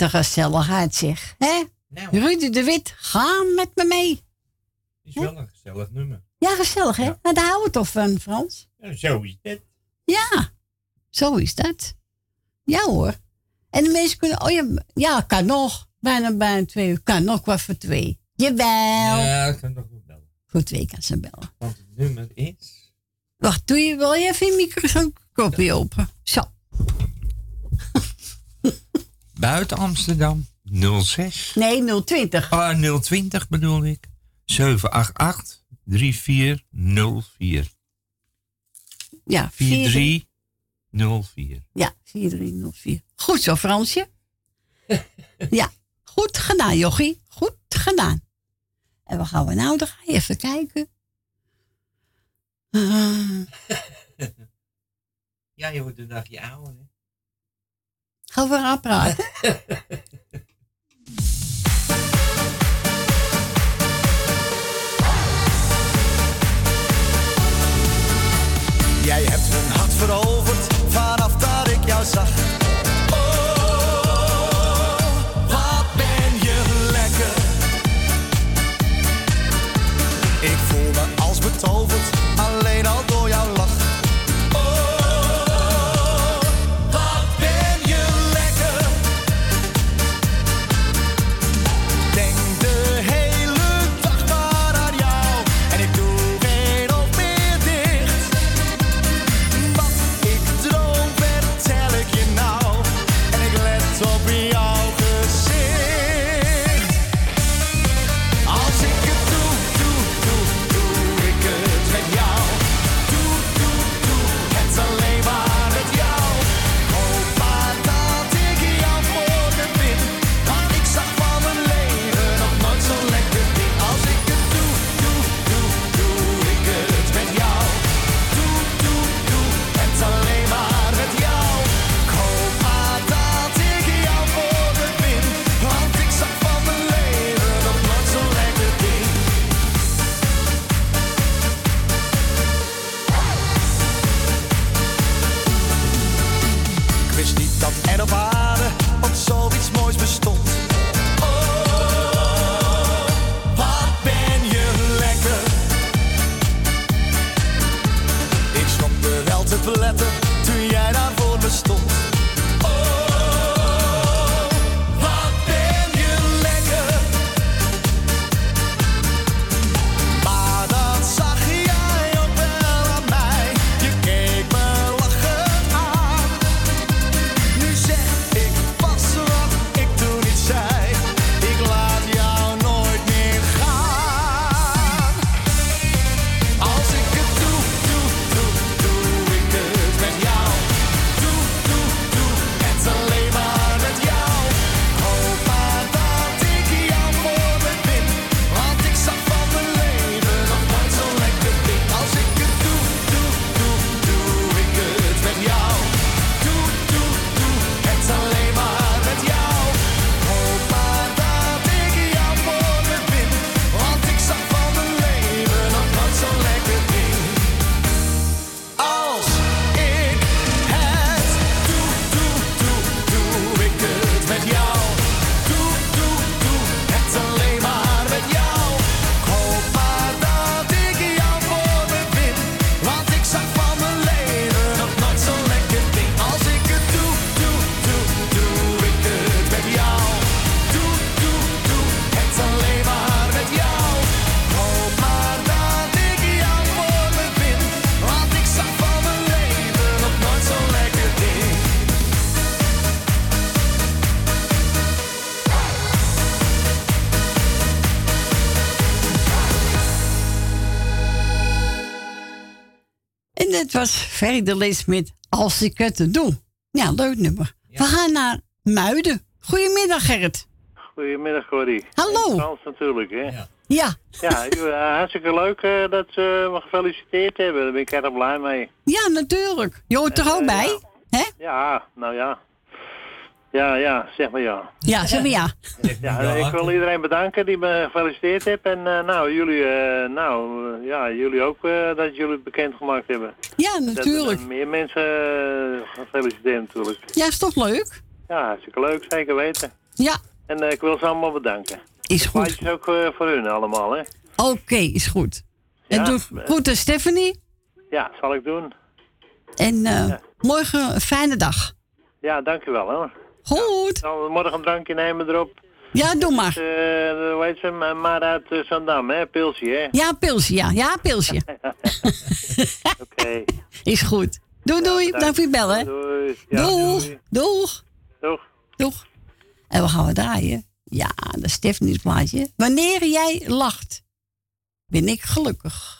de gezelligheid, zeg. Hè? Nou. Ruud de Wit, ga met me mee.
Is wel een gezellig nummer.
Ja, gezellig, hè? Ja. Daar houden we toch van, Frans?
Zo is dat.
Ja, zo is dat. Ja hoor. En de mensen kunnen... Oh ja, ja kan nog. Bijna, bijna twee uur. Kan nog wat voor twee. Jawel.
Ja, kan nog wel bellen.
Voor twee kan ze bellen.
Want het nummer is...
Wacht, doe je wel even je kopie open. Zo. *laughs*
Buiten Amsterdam 06.
Nee, 020.
Ah, 020 bedoel ik. 788 3404.
Ja,
4304.
Ja, 4304. Goed zo, Fransje. *laughs* ja, goed gedaan, Jochie. Goed gedaan. En wat gaan we nou? Dan even kijken. Ah. *laughs*
Ja, je wordt een dagje ouder, hè?
Ga voor haar praten. *laughs*
Jij hebt mijn hart veroverd vanaf dat ik jou zag.
was Ferry Lees met Als ik het doe. Ja, leuk nummer. We gaan naar Muiden. Goedemiddag, Gerrit.
Goedemiddag, Corrie.
Hallo.
Frans natuurlijk, hè? Ja.
Ja.
ja, eh, hartstikke leuk eh, dat ze me gefeliciteerd hebben. Daar ben ik erg blij mee.
Ja, natuurlijk. Je hoort er ook eh, bij, hè?
Ja, nou ja. Ja, ja, zeg maar ja.
Ja, zeg maar ja.
ja. ik wil iedereen bedanken die me gefeliciteerd heeft. En eh, nou, jullie, eh, nou, eh, ja, jullie ook dat jullie het bekendgemaakt hebben.
Ja, natuurlijk.
Meer mensen gefeliciteerd natuurlijk.
Ja, is toch leuk?
Ja, hartstikke leuk, zeker weten.
Ja.
En ik wil ze allemaal bedanken.
Is goed.
Plaatjes ook voor hun allemaal, hè.
Oké, is goed. En doe goed Stephanie.
Ja, zal ik doen.
En morgen een fijne dag.
Ja, dankjewel hoor.
Goed.
Zal morgen een drankje nemen erop.
Ja, doe maar.
Eh, hoe heet ze? Maar- uit eh, Zandam, hè? Pilsje, hè?
Ja, pilsje, ja. Ja, pilsje. *laughs*
Oké. *laughs*
Is goed. Doei, doei. Dank voor je bellen.
Doei. Ja,
Doeg.
doei.
Doeg.
Doeg.
Doeg. En we gaan we draaien. Ja, dat Stephanie's plaatje. Wanneer jij lacht, ben ik gelukkig.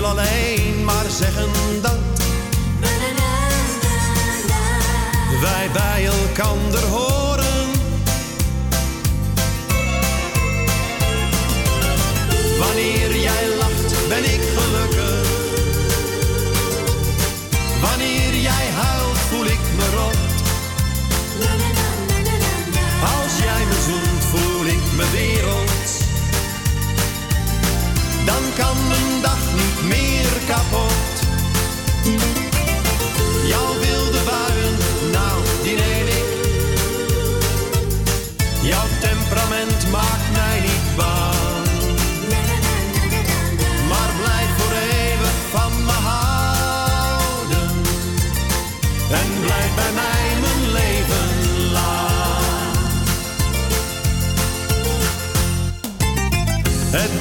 Wil alleen maar zeggen dat wij bij elkander horen. Wanneer jij lacht, ben ik gelukkig.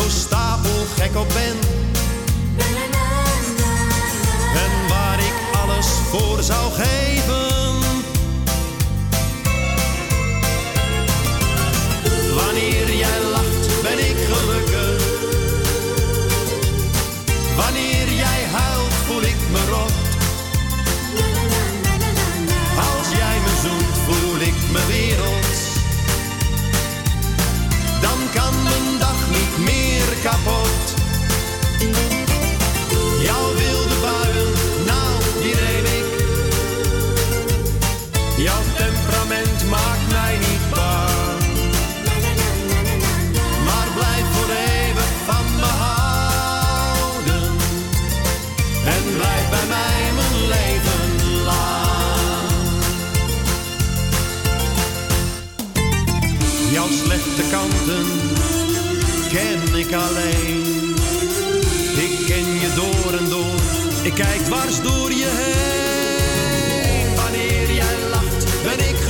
Zo stapelgek op ben. En waar ik alles voor zou geven. Ik alleen. Ik ken je door en door, ik kijk dwars door je heen. Wanneer jij lacht, ben ik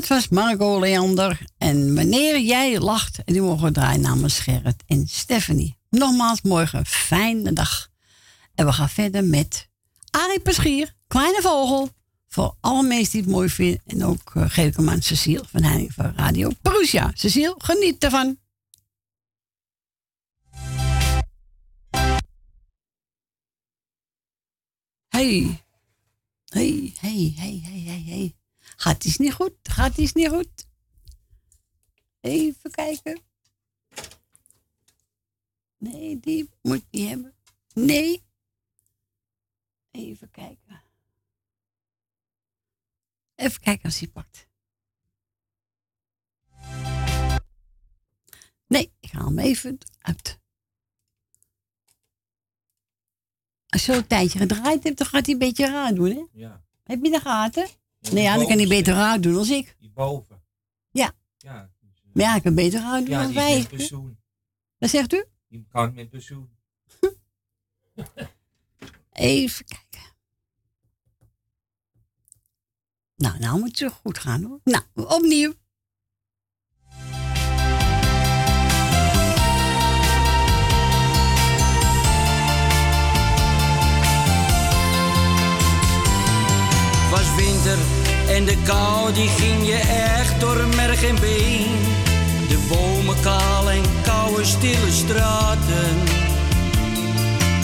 dat was Margot Leander. En wanneer jij lacht, en die mogen draaien namens Gerrit en Stephanie. Nogmaals, morgen fijne dag. En we gaan verder met Arie Peschier, Kleine Vogel, Voor alle mensen die het mooi vinden. En ook uh, geef ik hem aan Cecile van Heining van Radio Perusia. Cecile, geniet ervan. Hey. Hey, hey, hey, hey, hey, hey. Gaat iets niet goed? Gaat iets niet goed? Even kijken. Nee, die moet ik niet hebben. Nee. Even kijken. Even kijken als hij pakt. Nee, ik haal hem even uit. Als je zo'n tijdje gedraaid hebt, dan gaat hij een beetje raar doen, hè?
Ja.
Heb je de gaten? Nee, ja, dan kan hij beter raar doen als ik.
Die boven.
Ja.
Ja.
Maar ja, ik kan beter raar doen
Ja,
dan wij.
met pensioen.
Wat zegt u?
Die kan met pensioen. *laughs*
Even kijken. Nou, nou moet het goed gaan hoor. Nou, opnieuw.
Winter en de kou die ging je echt door merg en been. De bomen kaal en koude stille straten.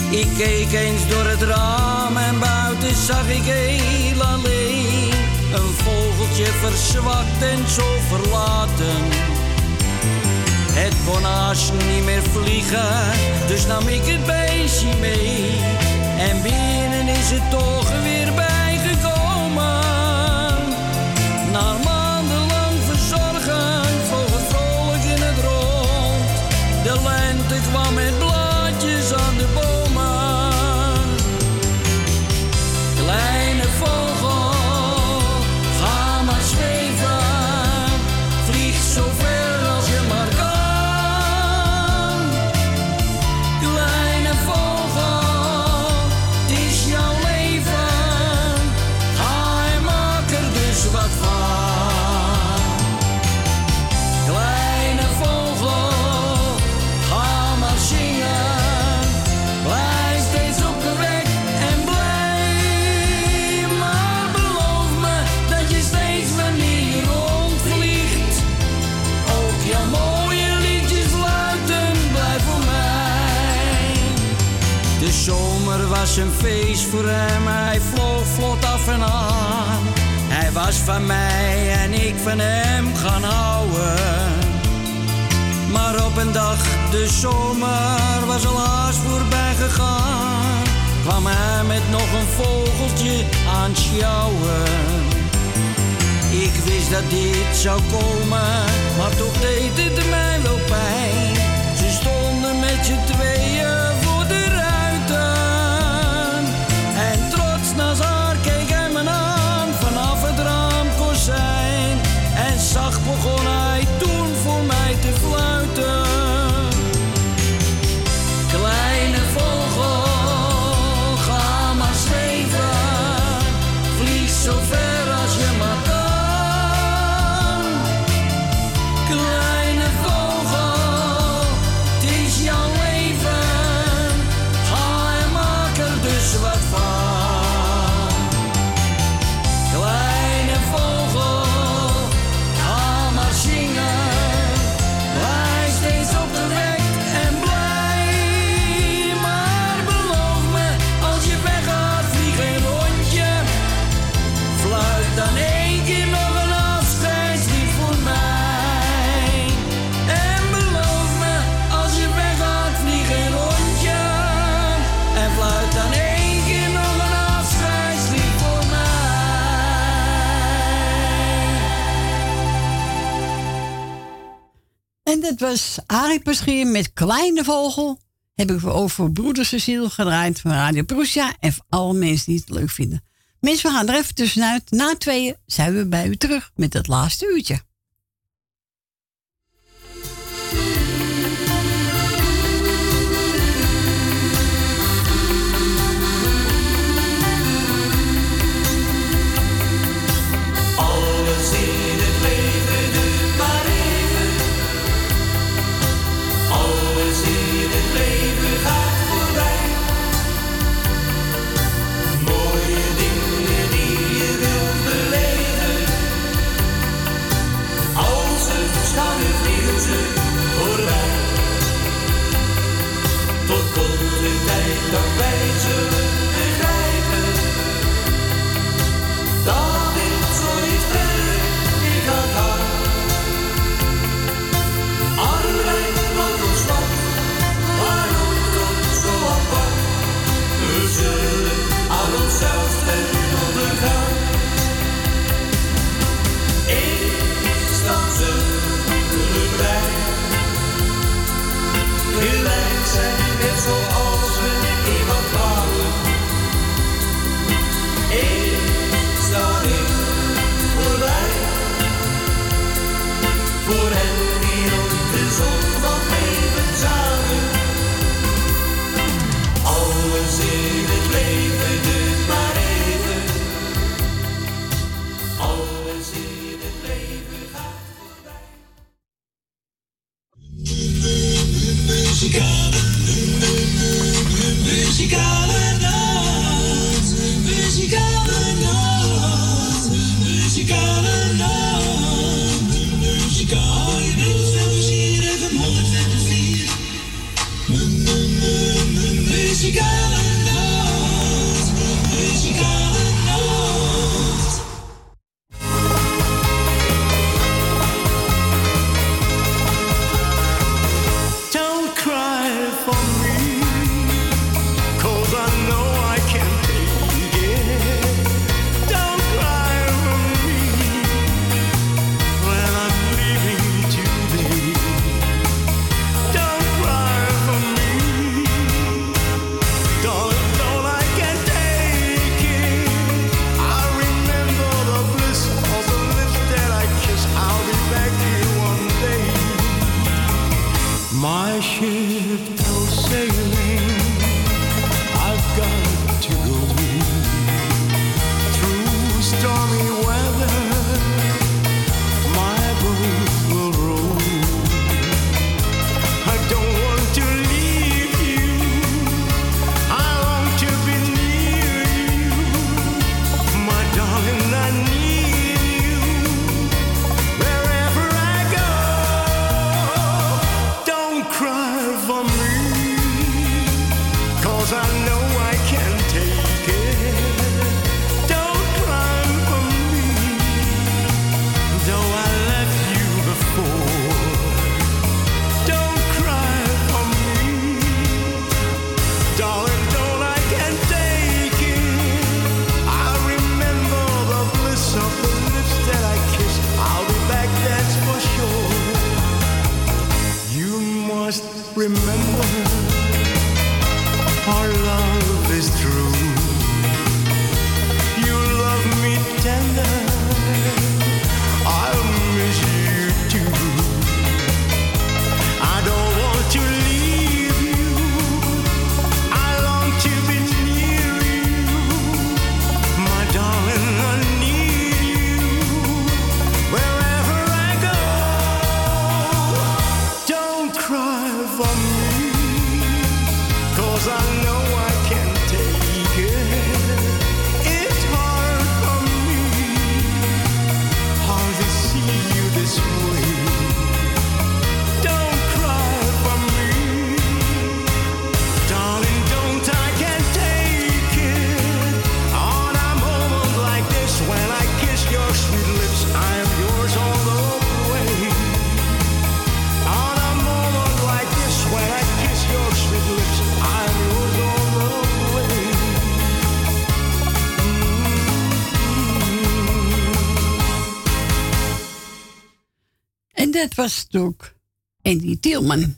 Ik keek eens door het raam en buiten zag ik heel alleen. Een vogeltje verzwakt en zo verlaten. Het kon niet meer vliegen, dus nam ik het beestje mee. En binnen is het toch weer Na een feest voor hem, hij vloog vlot af en aan. Hij was van mij en ik van hem gaan houden. Maar op een dag, de zomer was al haast voorbij gegaan. Kwam hij met nog een vogeltje aan sjouwen. Ik wist dat dit zou komen, maar toch deed het mij wel pijn. Ze stonden met z'n tweeën En
dat was Arie Paschier met Kleine Vogel. Heb ik over broeder Cecile gedraaid van Radio Prussia. En voor alle mensen die het leuk vinden. Mensen, we gaan er even tussenuit. Na tweeën zijn we bij u terug met het laatste uurtje.
zoals we bouwen. Voor hen die op de zon. Alles in het leven duurt maar. Alles in het leven gaat voorbij. She can't muzikale noot, muzikale
noot, Remember
dat was het ook. En die Tielman.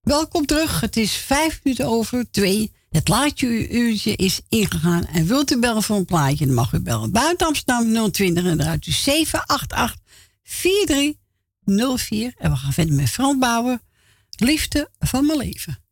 Welkom terug. Het is vijf minuten over twee. Het laatste uurtje is ingegaan. En wilt u bellen voor een plaatje, dan mag u bellen. Buiten Amsterdam 020 en eruit u 788 4304. En we gaan verder met Frans Bouwen. Liefde van mijn leven.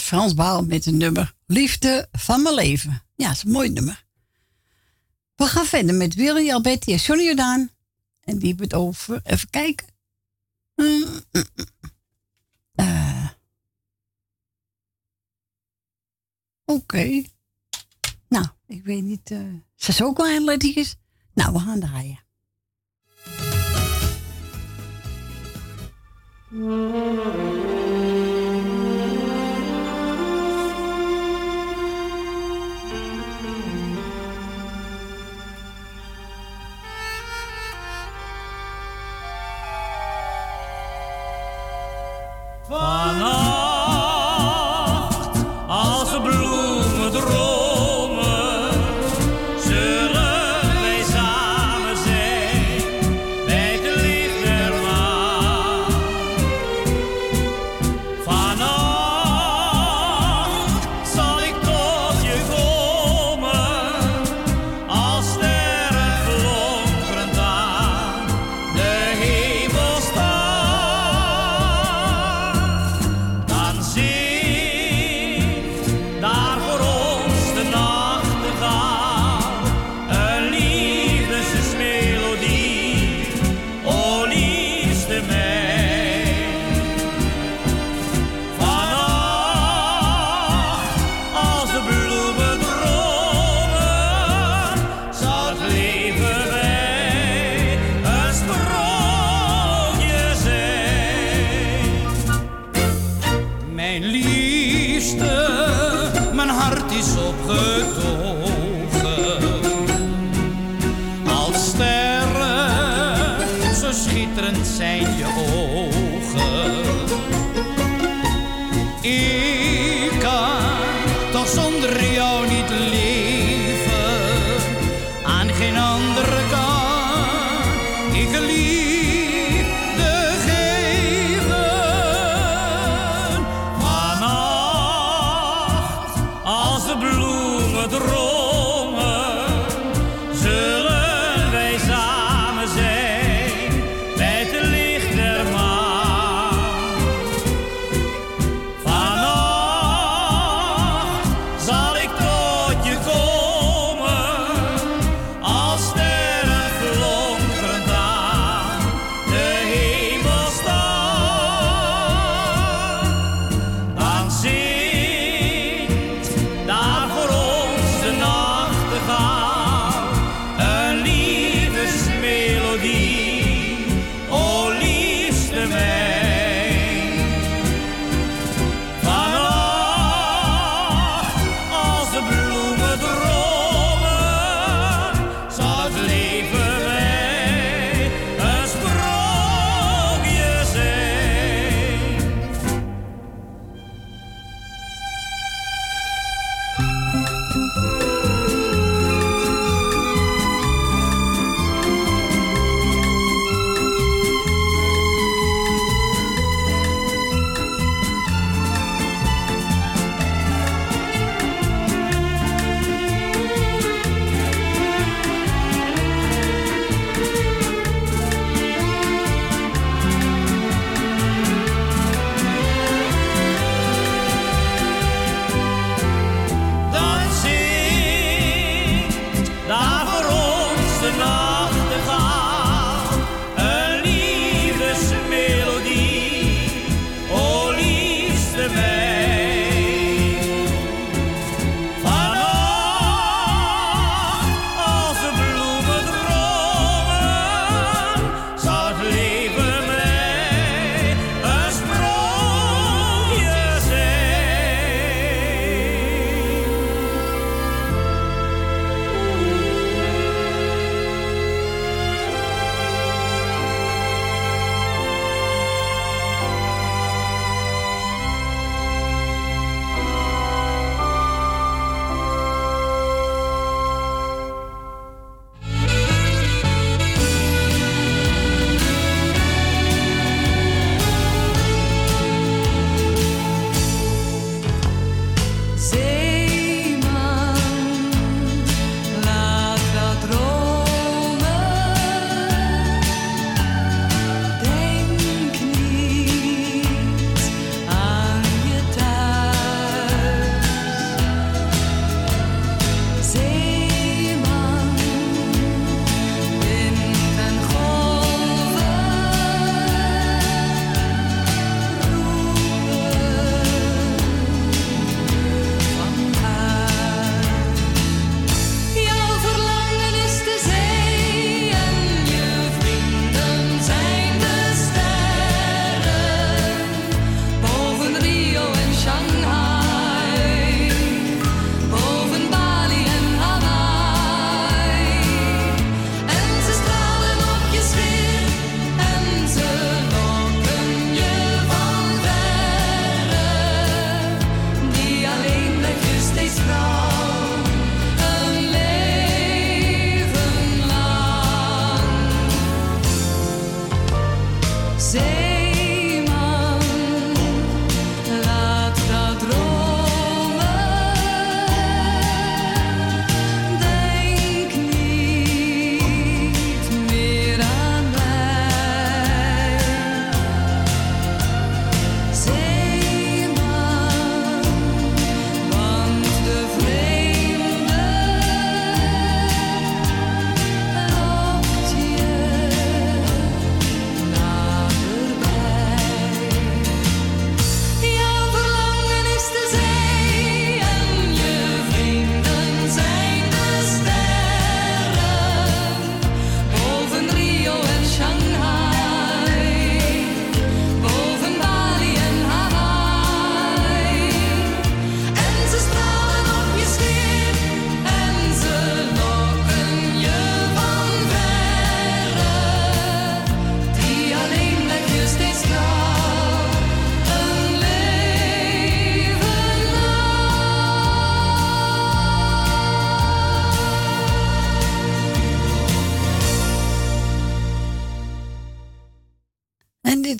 Frans Baal met het nummer Liefde van mijn leven. Ja, dat is een mooi nummer. We gaan verder met Willy, Alberti en Johnny Jordaan. En die hebben het over, even kijken. Mm, mm, mm. Eh. Oké. Nou, ik weet niet. Ze is ook wel heel lettig? Nou, we gaan draaien.
Mm.
long.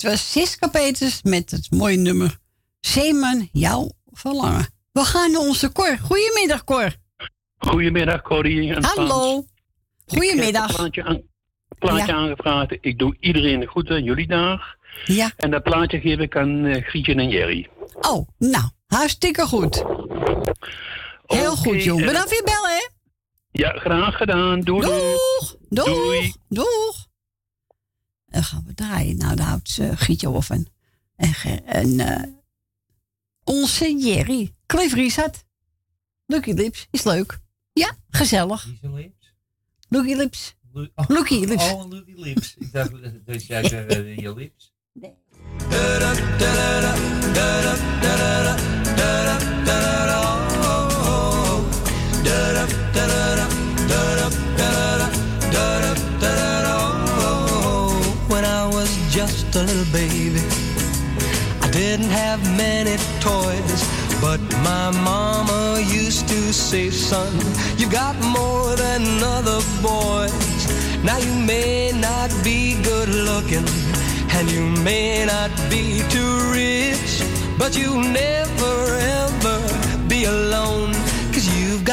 Was Siska Peters met het mooie nummer Zeeman, jouw verlangen. We gaan naar onze Cor. Goedemiddag, Cor.
Goedemiddag, Corrie. en
Hallo.
Frans.
Goedemiddag.
Ik heb een plaatje, aan, plaatje aangevraagd. Ik doe iedereen de groeten, jullie dag.
Ja.
En dat plaatje geef ik aan eh, Grietje en Jerry.
Oh, nou, hartstikke goed. Heel goed, jong.
en-
Bedankt voor je bellen, hè?
Ja, graag gedaan. Doei, doei.
Doeg,
Doei.
doeg. Dan gaan we draaien. Nou, daar houdt ze Gietje of een. En, en eh, onze Jerry. Cliff Richard. Lucky Lips. Is leuk. Ja, gezellig. Lucky Lips. Lucky Lips.
Oh, Lucky Lips. Ik dacht dat jij zei eh, je lips.
When a little baby, I didn't have many toys, but my mama used to say, son, you've got more than other boys. Now you may not be good looking, and you may not be too rich, but you'll never ever be alone,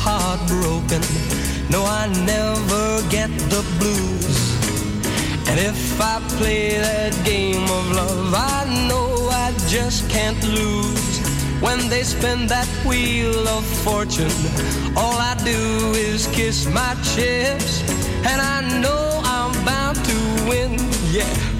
Heartbroken. No, I never get the blues. And if I play that game of love, I know I just can't lose. When they spin that wheel of fortune, all I do is kiss my chips. And I know I'm bound to win, yeah.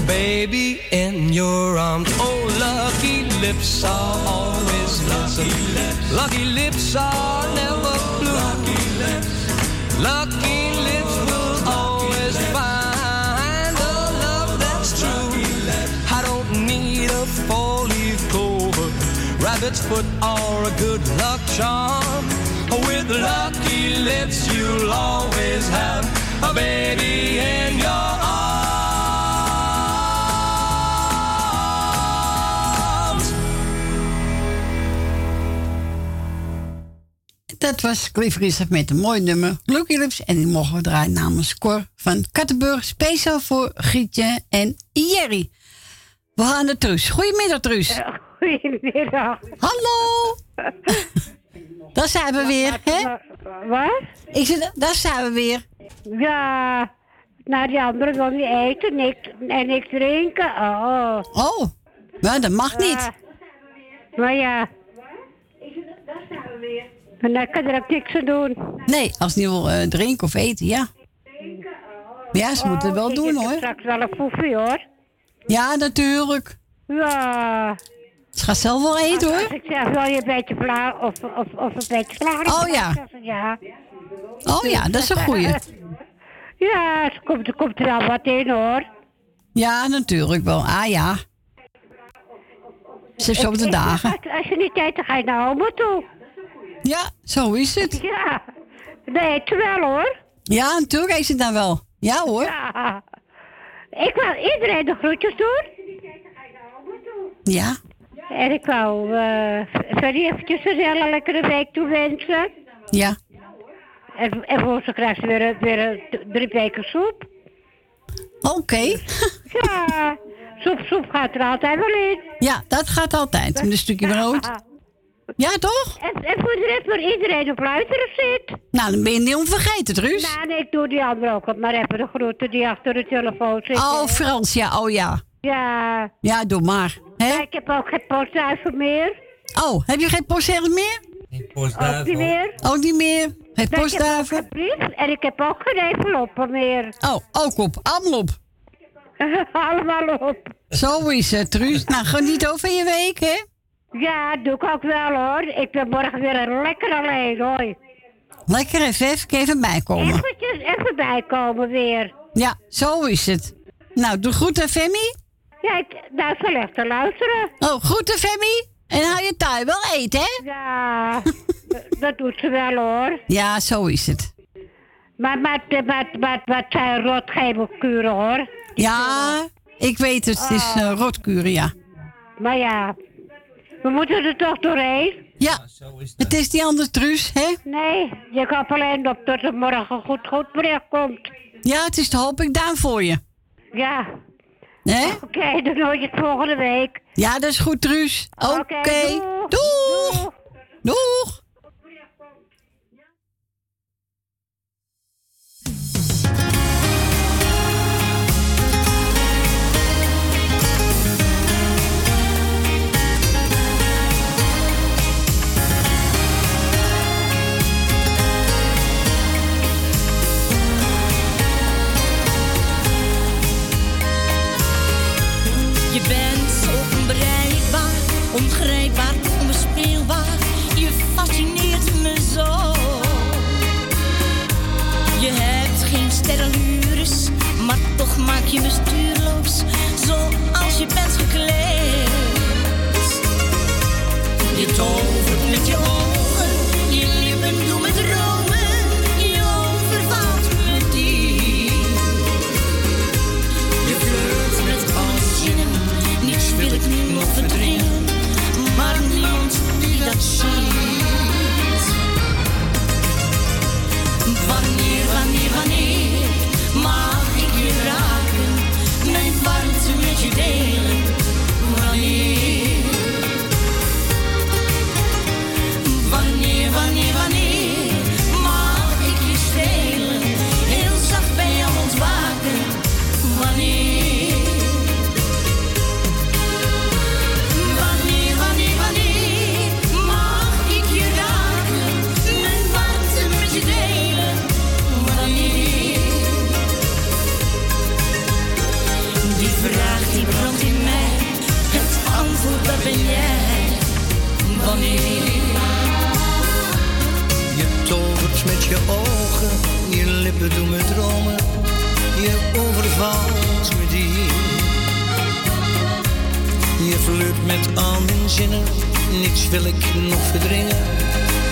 baby in your arms. Oh, lucky lips are always lucky lips. Lucky lips are never blue. Lucky lips. Lucky lips will always find a love that's true. I don't need a four-leaf clover, rabbit's foot, or a good luck charm. With lucky lips, you'll always have a baby in your arms.
Dat was Cliff Richard met een mooi nummer. Lucky Lips. En die mogen we draaien namens Cor van Kattenburg. Speciaal voor Gietje en Jerry. We gaan naar Truus. Goedemiddag, Truus.
Goedemiddag.
Hallo. *laughs* Daar zijn we weer, hè?
Wat?
Ik zeg, daar zijn we weer.
Ja, nou die anderen wil niet eten niks, en niks drinken. Oh.
Oh, maar dat mag niet.
Ja. Maar ja. Maar dan kan er ook niks aan doen.
Nee, als niet wil eh, drinken of eten, ja. Ja, ze moeten het wel
ik
doen,
heb
hoor.
straks wel een foefie, hoor.
Ja, natuurlijk.
Ja.
Ze gaat zelf wel eten,
Als
hoor.
ik zeg, wil je een beetje klaar of, of, of een beetje klaar?
Oh, ja.
Ja.
Oh ja, dat is een goeie. *laughs*
Ja, er komt, er komt er al wat in, hoor.
Ja, natuurlijk wel. Ah ja. Ze heeft zo op de
Ik- ik-
dagen.
Als, als je niet eet, dan ga je naar oma toe.
Ja, zo is het.
Ja. Nee, terwijl hoor.
Ja, natuurlijk is het dan wel. Ja hoor.
Ja. Ik wil iedereen de groetjes doen.
Ja.
En ik wou eh Ferry eventjes een hele lekkere week toewensen.
Ja.
En, en voor ze krijgt ze weer, weer drie weken soep.
Oké. *laughs*
Ja, soep, soep gaat er altijd wel in.
Ja, dat gaat altijd. Met een stukje brood. Ja, toch?
En, en voor de rest voor iedereen op luisteren zit.
Nou, dan ben je niet onvergeten, Truus.
Nou, nee, ik doe die andere ook op. Maar even de groeten die achter de telefoon zitten.
Oh, Frans, ja, oh ja.
Ja.
Ja, doe maar. Hè?
Ja, ik heb ook geen postduiven meer.
Oh, heb je geen postzeggers meer?
Ook niet meer.
Ook niet meer? Geen
Nee, ik heb ook geen brief en ik heb ook geen enveloppen meer.
Oh, ook op. Allemaal op. *laughs*
Allemaal op.
Zo is het, Truus. Nou, geniet over je week, hè?
Ja, doe ik ook wel hoor. Ik ben morgen weer een lekker alleen hoor.
Lekker even, even, even bijkomen.
Eventjes even bijkomen weer.
Ja, zo is het. Nou, doe groeten, Femi.
Ja, ik, nou, zal echt te luisteren.
Oh, groeten, Femi. En hou je taai wel eten, hè?
Ja, *laughs* dat doet ze wel hoor.
Ja, zo is het.
Maar wat, wat, wat, wat zijn rotgevelkuren hoor.
Ja, ik weet het. Het is eh, rotkuren, ja.
Maar ja, we moeten er toch doorheen.
Ja, het is die andere Truus, hè?
Nee, je kan alleen op tot er morgen goed, goed bericht komt.
Ja, het is de hoop ik daar voor je.
Ja.
Hè?
Oké, dan hoor je het volgende week.
Ja, dat is goed, Truus. Oké.
doeg.
Doeg.
Sterrenlures, maar toch maak je me stuurloos. Zoals je bent gekleed. Je lippen doen me dromen, je overvalt me diep. Je flirt met
al mijn zinnen, niets wil ik nog verdringen,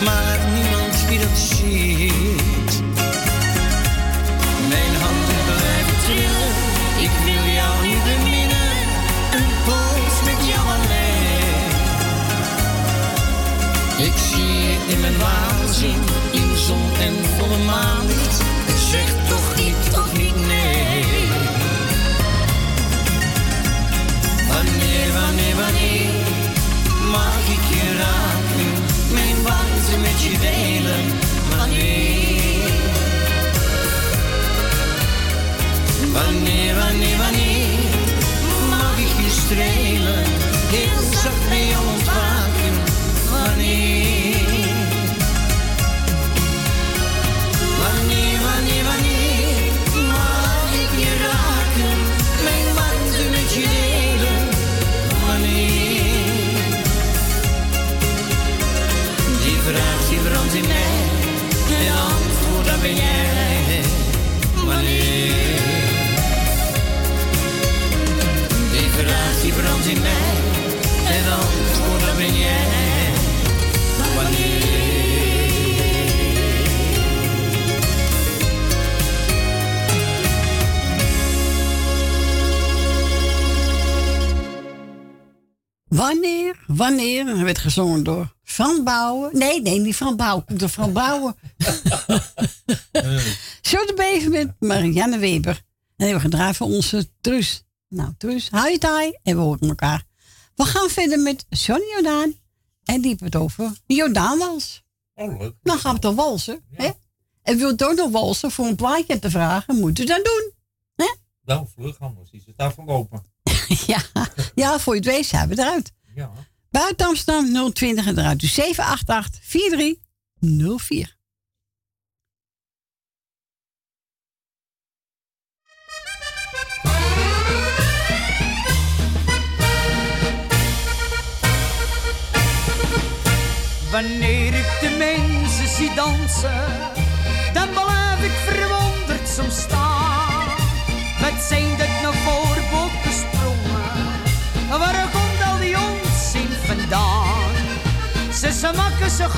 maar niemand die dat ziet. Mijn handen blijven trillen, ik wil jou nu beminnen, een poos met jou alleen. Ik zie je in mijn waanzin, in zon en volle maanlicht. Wanneer, mag ik je raken? Mijn warmte met je delen. Wanneer? Wanneer, wanneer, wanneer mag ik je strelen? Heel zacht bij jou ontwaken. Wanneer, Wanneer? Wanneer, wanneer, en
werd gezongen door Van Bouwen. Nee, nee, niet Van Bouwen, door Van Bouwen. *laughs* Bever met Marianne Weber. En hebben we gedraaid voor onze Truus. Nou, Truus, hou je taai en we horen elkaar. We gaan verder met Johnny Jordaan En die het over Jordaanwals.
Oh, leuk.
Dan gaan we toch walsen, hè? En wilt ook nog walsen voor een plaatje te vragen, moet u dat doen.
Nou, vlug anders. Die zit daar verlopen. *laughs*
ja, ja, voor je het weet zijn we eruit.
Ja.
Buiten Amsterdam 020 en eruit. Dus 788 4304.
Wanneer ik de mensen zie dansen, dan blijf ik verwonderd soms staan. Wat zijn dat nou voor botten sprongen? Waar komt al die onzin vandaan? Ze ze gooien, ze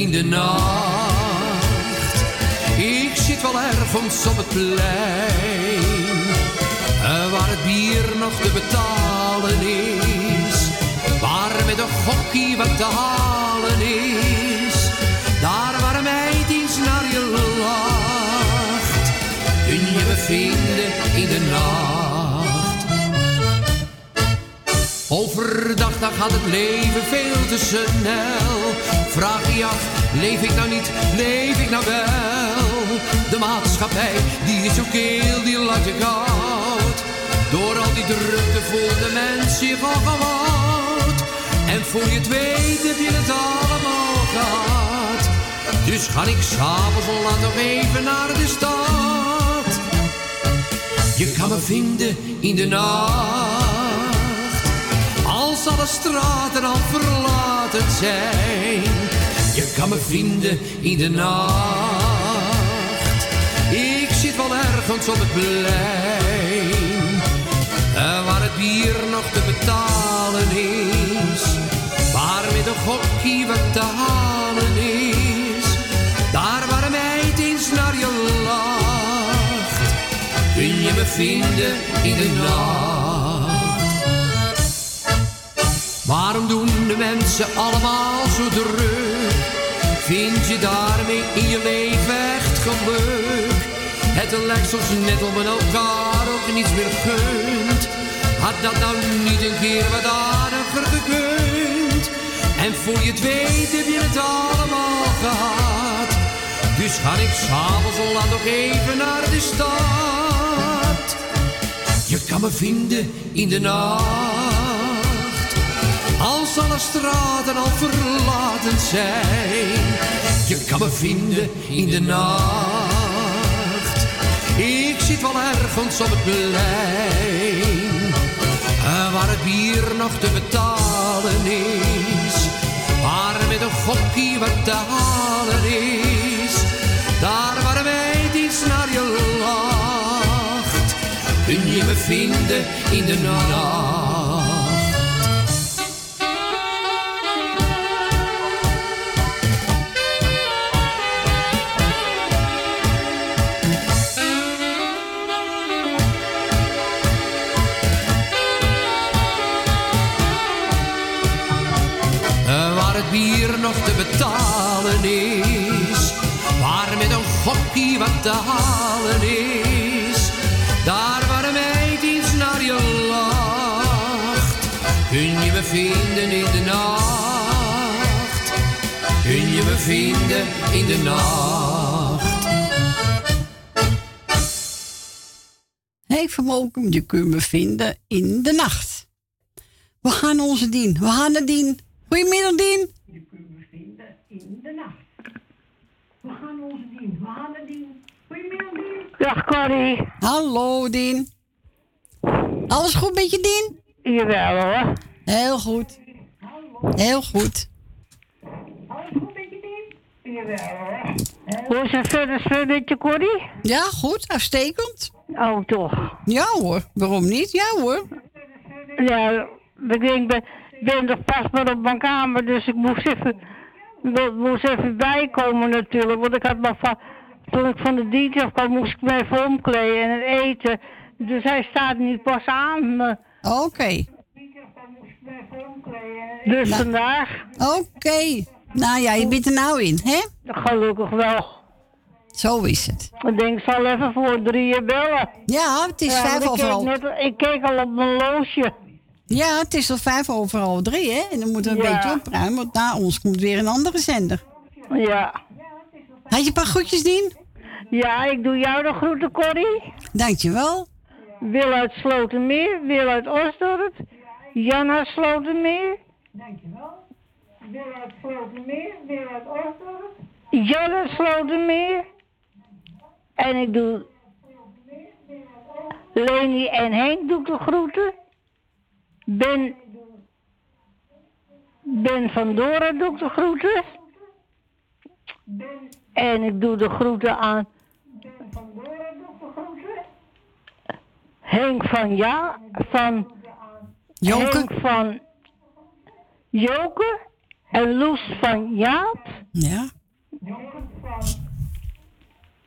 in de
nacht. Ik zit wel ergens op het plein, eh, waar het bier nog te betalen is. Waar met een gokkie wat te halen is. Daar waar een meid eens naar je lacht, kun je me vinden in de nacht. Overdag dan gaat het leven veel te snel Vraag je af, leef ik nou niet, leef ik nou wel? De maatschappij, die is zo keel, die laat je koud. Door al die drukte voelt de mens zich al gewoud. En voor je het weet heb je het allemaal gehad. Dus ga ik s'avonds laat nog even naar de stad. Je kan me vinden in de nacht. Alle straten al verlaten zijn. Je kan me vinden in de nacht. Ik zit wel ergens op het plein. eh, Waar het bier nog te betalen is. Waar met een gokkie wat te halen is. Daar waar een meid eens naar je lacht. Kun je me vinden in de nacht. De mensen allemaal zo druk? Vind je daarmee in je leven echt geluk? Het lijkt soms net om elkaar ook niets meer gunt. Had dat nou niet een keer wat aardiger gekund? En voor je het weet heb je het allemaal gehad. Dus ga ik s'avonds al laat nog even naar de stad. Je kan me vinden in de nacht. Als alle straten al verlaten zijn. Je kan me vinden in de nacht. Ik zit wel ergens op het plein. eh, Waar het bier nog te betalen is. Waar met een gokkie wat te halen is. Daar waar meid iets naar je lacht. Kun je me vinden in de nacht. Te betalen is. Waar met een gokkie wat te halen is. Daar waar een meid iets naar je lacht. Kun je me vinden in de nacht. Kun je me vinden in de nacht.
Hey, vermogen, je kunt me vinden in de nacht. We gaan onze Dien. We gaan naar Dien. Goedemiddag, Dien.
Je kunt me vinden in de nacht. We gaan onze dien. We gaan naar dien. Goedemiddag, dien.
Dag, Corrie. Hallo, Dien. Alles goed met je, Dien?
Jawel, hoor.
Heel goed. Heel goed.
Jawel, hoor. Hoe is het verder met je, Corrie?
Ja, goed. Uitstekend.
Oh, toch?
Ja hoor. Waarom niet? Ja hoor.
Ja, ik denk, ben, ben toch pas maar op mijn kamer, dus ik moest even, moest even bijkomen natuurlijk. Want ik had maar van, toen ik van de dienst afkwam, moest ik me even omkleden en het eten. Dus hij staat niet pas aan.
Oké.
Dus
Nou.
vandaag.
Oké. Nou ja, je bent er nou in, hè?
Gelukkig wel.
Zo is het.
Ik denk, ik zal even voor drieën bellen.
Ja, het is
Ja,
vijf half.
net- Ik keek al op mijn loosje.
Ja, het is al vijf over half drie, hè? En dan moeten we een
Ja.
beetje opruimen, want na ons komt weer een andere zender.
Ja.
Had je een paar groetjes, Dien?
Ja, ik doe jou de groeten, Corrie.
Dankjewel.
Wil uit Slotermeer, Wil uit Osdorp, Jan uit Slotermeer. Dankjewel. Wil uit Slotermeer, Wil uit Osdorp. Jan uit Slotermeer. En ik doe Leni en Henk doe ik de groeten. Ben, ben van Dora doe ik de groeten. En ik doe de groeten aan Henk van Ja, van
Joke.
Henk van Joke en Loes van Jaap.
Ja.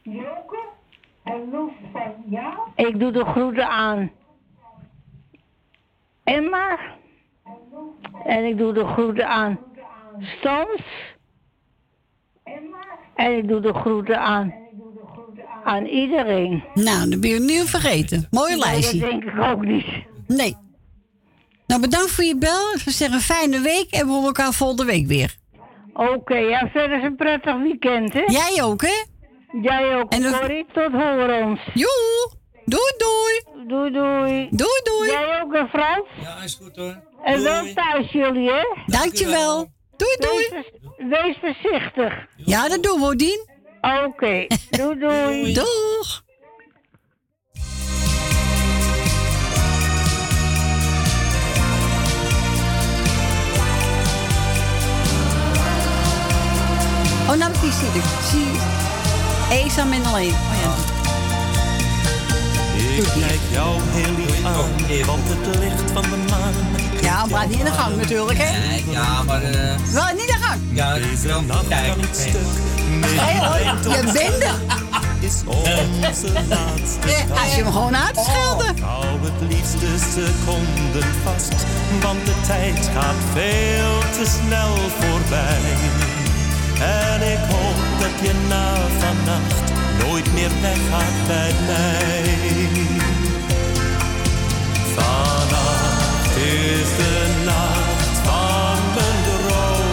Joke en Loes van Jaap. Ik doe de groeten aan Emma. En ik doe de groeten aan Stans. En ik doe de groeten aan Aan iedereen.
Nou, dan ben je niet vergeten. Mooie
Nee,
lijstje.
dat denk ik ook niet.
Nee. Nou, bedankt voor je bel. We zeggen een fijne week en we horen elkaar volgende week weer.
Oké, ja, verder is een prettig weekend, hè?
Jij ook, hè?
Jij ook,
En
Corrie. Tot horens.
Joe! Doei, doei!
Doei, doei.
Doei, doei!
Jij ook, Frans?
Ja, is goed hoor.
En wel thuis jullie, hè?
Dankjewel. Doei, doei.
Wees, wees voorzichtig.
Ja, dat doen we, Dien.
Oké, *laughs* doei, doei.
Doeg! Oh, nou, die zie ik. Zie Eenzaam en alleen. Oh ja.
Ik kijk jou heel lief aan, want het licht van de maan.
Ja, maar niet in de gang natuurlijk, hè?
Nee, ja, maar... eh
Wel niet in de gang.
ja, wel kijken.
kan niet stuk.
Hé, hoor, je bent er. *laughs*
Is onze laatste
Als je hem gewoon uitschelden.
Hou het liefste seconden vast, want de tijd gaat veel te snel voorbij. En ik hoop dat je na vannacht nooit meer weggaat bij mij. Vannacht is de nacht van mijn dromen.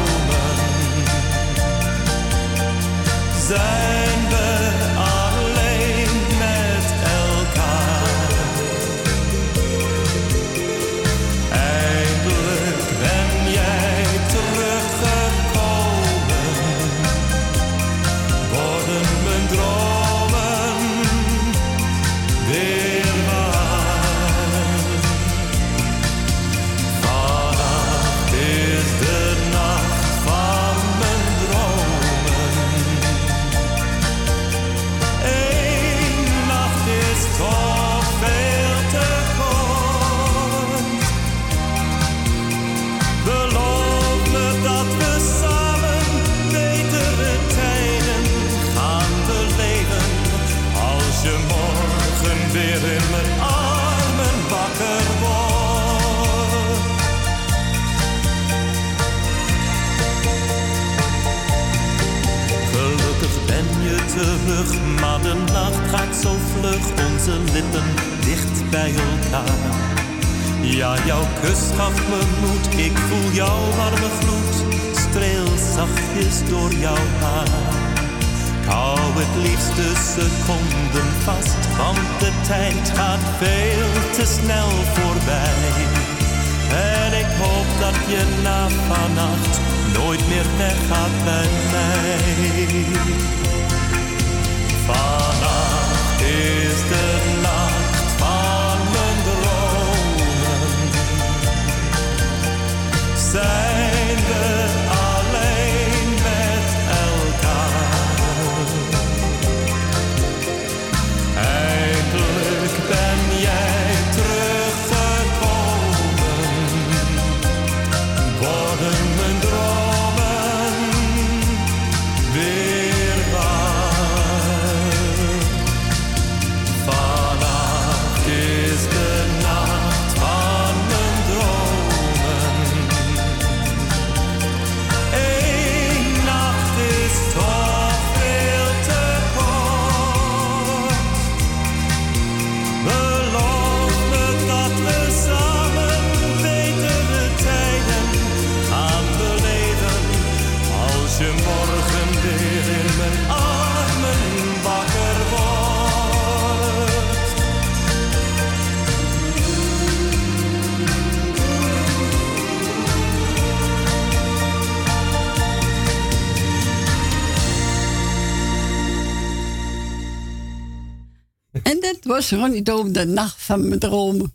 Was Ronnie Doom, de nacht van mijn dromen.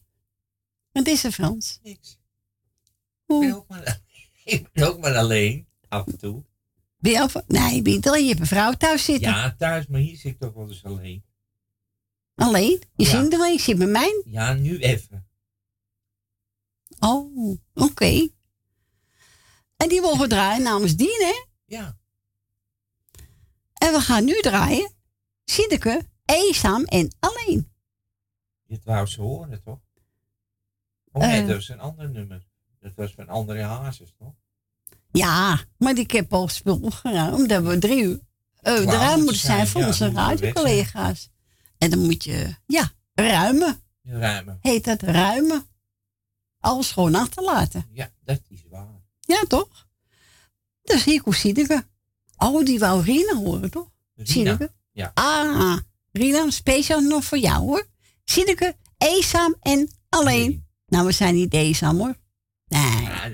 Wat is er, Frans?
Niks. Ik ben ook maar, *laughs* ik ben ook maar alleen, af en toe.
Ben je al- Nee, ben je? Je hebt een vrouw thuis zitten.
Ja, thuis, maar hier zit ik toch wel eens alleen.
Alleen? Je
Ja.
zit er alleen, je zit bij mij.
Ja, nu even.
Oh, oké. En die mogen draaien namens Dien, hè?
Ja.
En we gaan nu draaien. Siedeke, eenzaam en alleen.
Je wou ze horen, toch? Oh nee,
Eh.
dat was een ander nummer. Dat was van André Hazes, toch?
Ja, maar ik heb al spul gedaan, omdat we drie uur eh, de ruim
moeten
zijn voor
ja,
onze radiocollega's. En dan moet je, ja, ruimen.
Ruimen.
Heet dat ruimen. Alles gewoon achterlaten.
Ja, dat is waar.
Ja, toch? Dus hier komt Siedeke. Oh, die wou Rina horen, toch? Siedeke.
Ja.
Ah, Rina, speciaal nog voor jou, hoor. Siedeke, eenzaam en alleen. Nou, we zijn niet eenzaam, hoor. Nee.
Ja,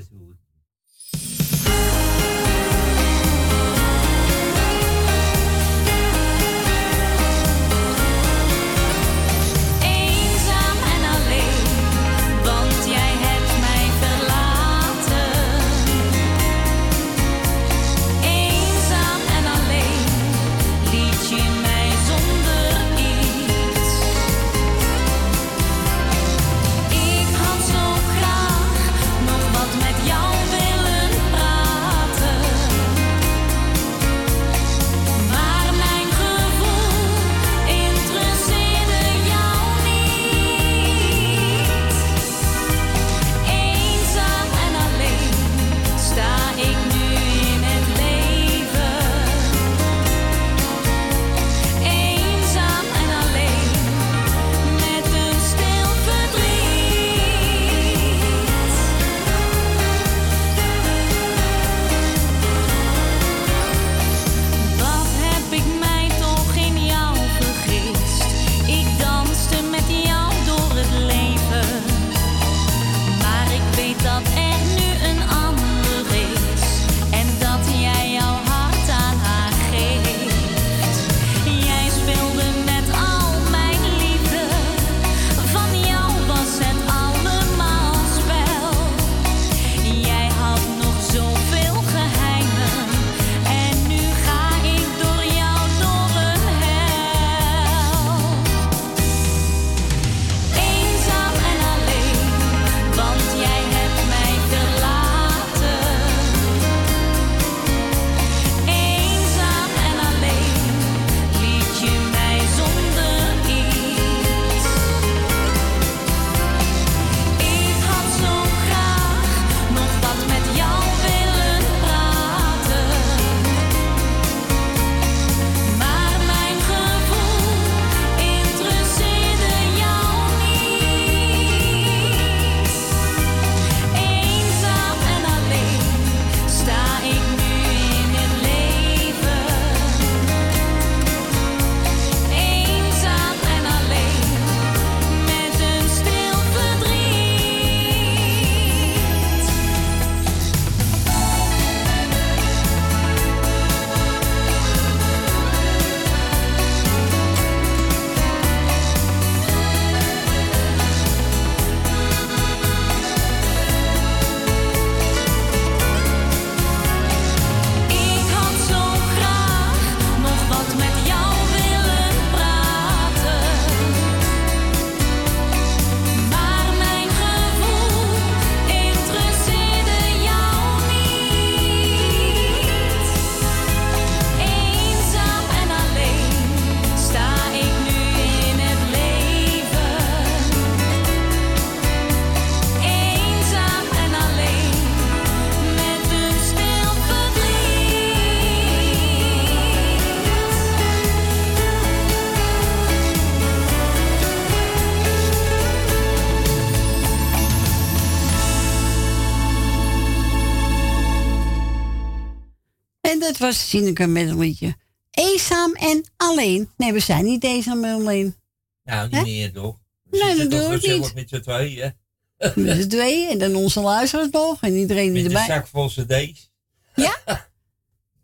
was
Sineke met een liedje. Eenzaam en alleen. Nee, we zijn niet eenzaam en alleen.
Nou, niet
Hè?
meer toch? We
Nee, dat
toch
doe ik
gezellig
niet.
met z'n tweeën. *laughs*
Met z'n tweeën en dan onze luisteraars nog. En iedereen die
Met een
erbij.
zak vol cd's. *laughs*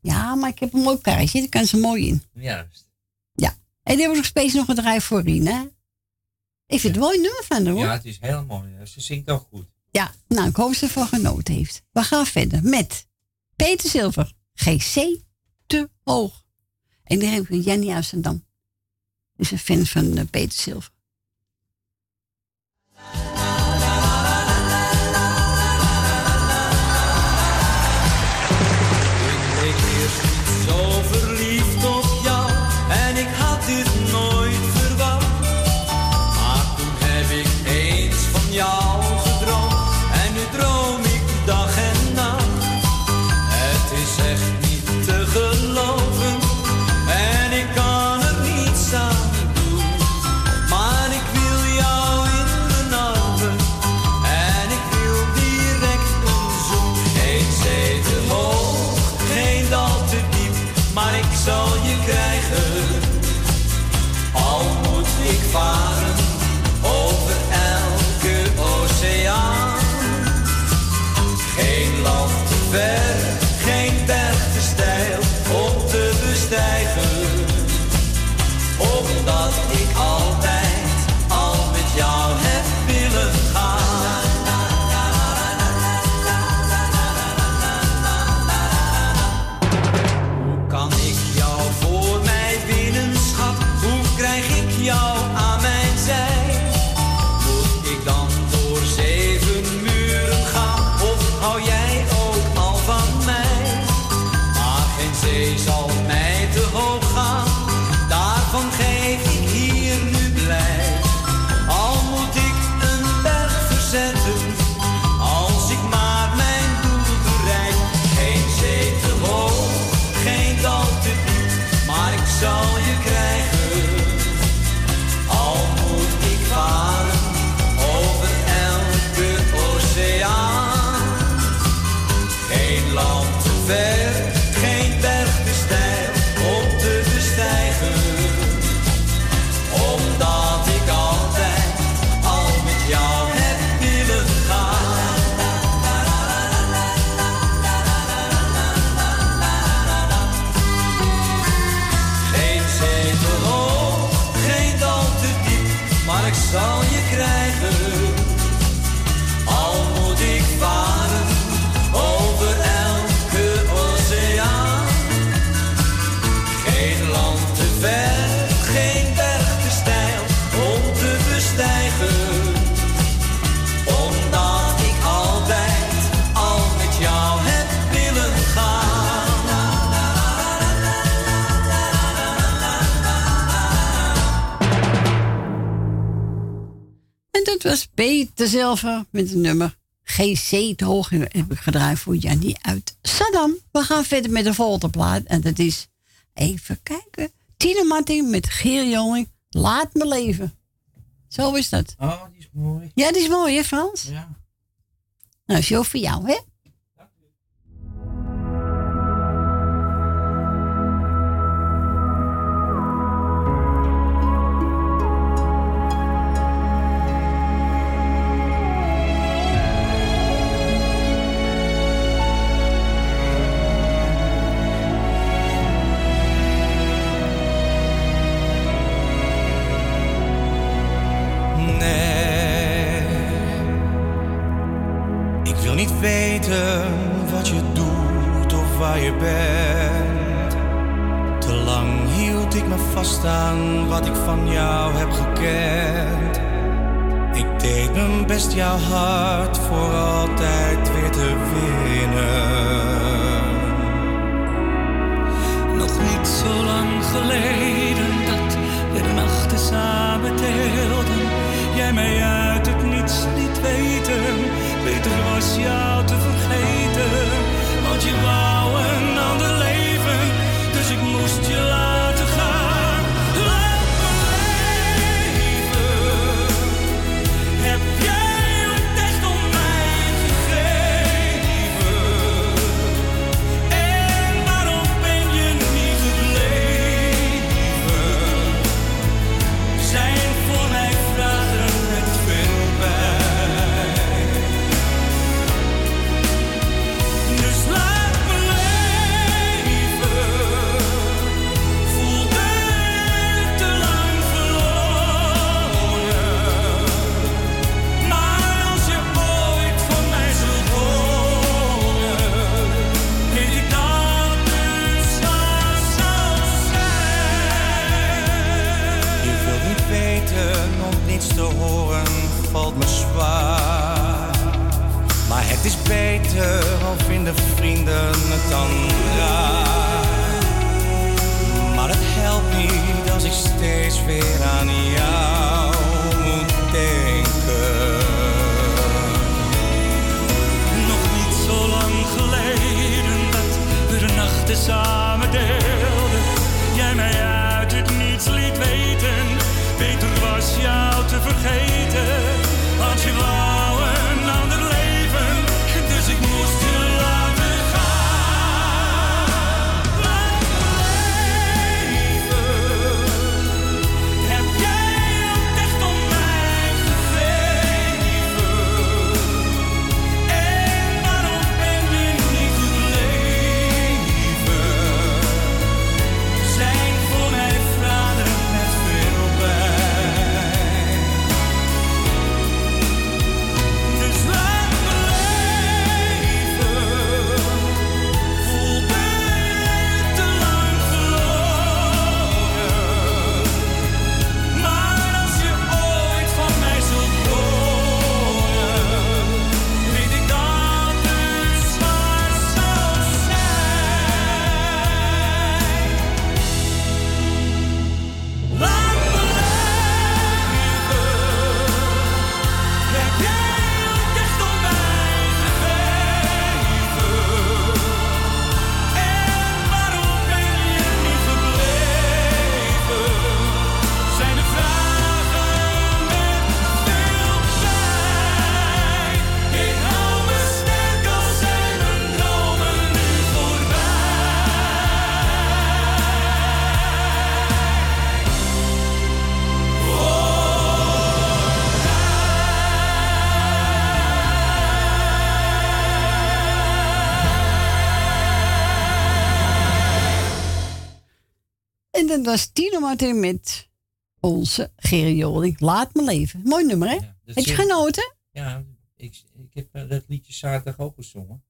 Ja, maar ik heb een mooi kaartje. Daar kan ze mooi in.
Juist.
Ja. En die hebben nog steeds nog een draai voor Rien, hè? Ik vind het een mooi nummer van haar, hoor.
Ja, het is heel mooi. Ze zingt ook goed.
Ja, nou, ik hoop ze ervan genoten heeft. We gaan verder met Peter Zilver, GC te hoog. En die ik Jenny Amsterdam. Is een fan van eh, Peter Zilver.
was Peter Zilver met het nummer GC te hoog. En heb ik gedraaid voor Jannie uit Saddam. We gaan verder met de volgende plaat. En dat is, even kijken, Tine Martin met Geer Joling. Laat me leven. Zo is dat.
Oh, die is mooi.
Ja, die is mooi, hè Frans?
Ja.
Nou, is voor jou, hè?
Dat was
Tino Martin met onze Gerry Joling. Laat me leven. Mooi nummer, hè?
dat
Heb je genoten?
Ja, ik, ik heb eh, dat liedje zaterdag ook gezongen.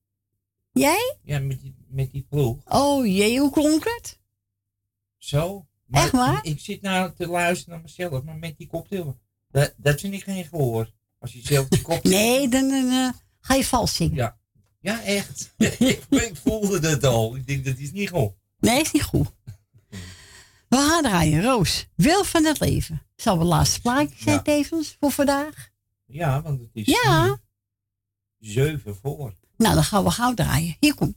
Jij?
Ja, met die, met die ploeg.
Oh jee, hoe klonk het?
Zo. Maar
Echt waar?
Ik zit nou te luisteren naar mezelf, maar met die koptelefoon. Dat, dat vind ik geen gehoor. Als je zelf die kop.
Nee, dan, dan eh, ga je vals zingen.
Ja. Ja, echt. *laughs* ik, voelde het al. Ik denk dat is niet goed.
Nee, is niet goed. We gaan draaien, Roos. Wil van het leven. Zal we laatste plaatje zijn tevens voor vandaag?
Ja, want het is
Ja.
nu zeven voor.
Nou, dan gaan we gauw draaien. Hier komt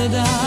je hebt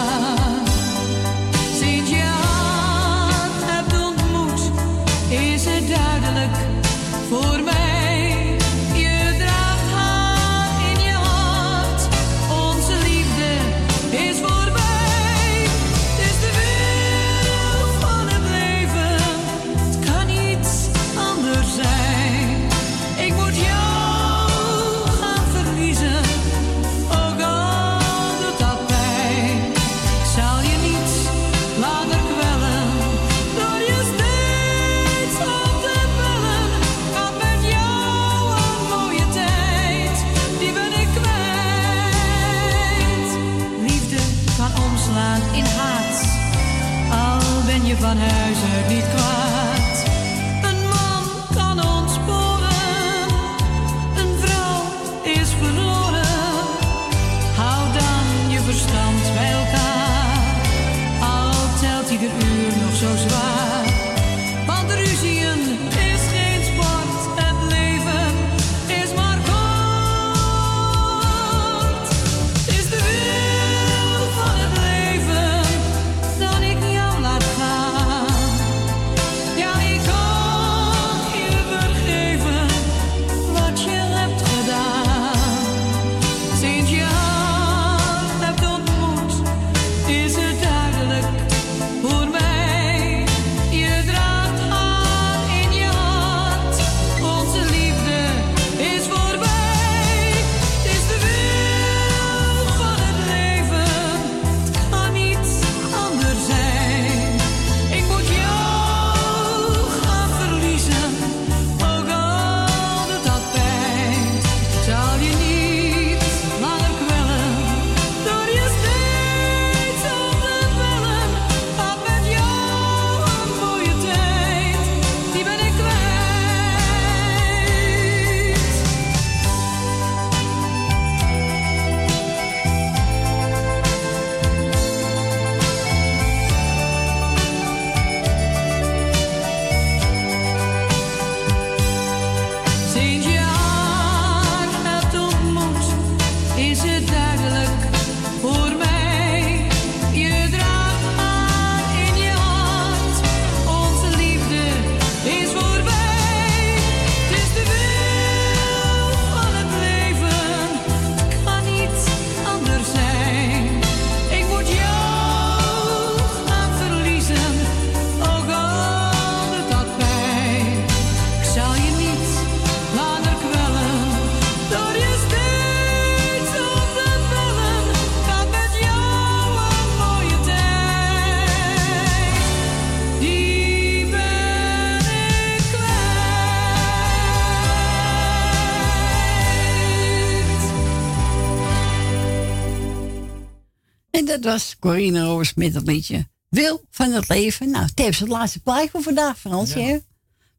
Corine Roos met het liedje Wil van het leven. Nou, tevens het laatste plaatje voor vandaag, Fransje.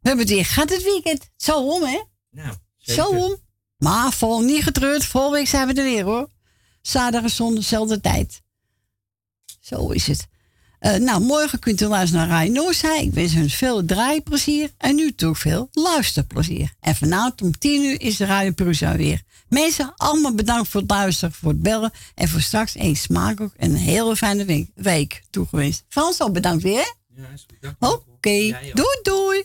We hebben het weer. Gaat het weekend? Zo om, hè?
Nou,
Zo om. Maar vol niet getreurd. Volgende week zijn we er weer, hoor. Zaterdag en zondag, dezelfde tijd. Zo is het. Eh, nou, morgen kunt u luisteren naar Rai Noosa. Ik wens u veel draaiplezier en u toch veel luisterplezier. En vanavond om 10 uur is de Radio Prusa weer. Mensen, allemaal bedankt voor het luisteren, voor het bellen. En voor straks een smakelijk en een hele fijne week, week toegewenst. Frans, ook bedankt weer.
Ja, wel.
Oké, doei doei.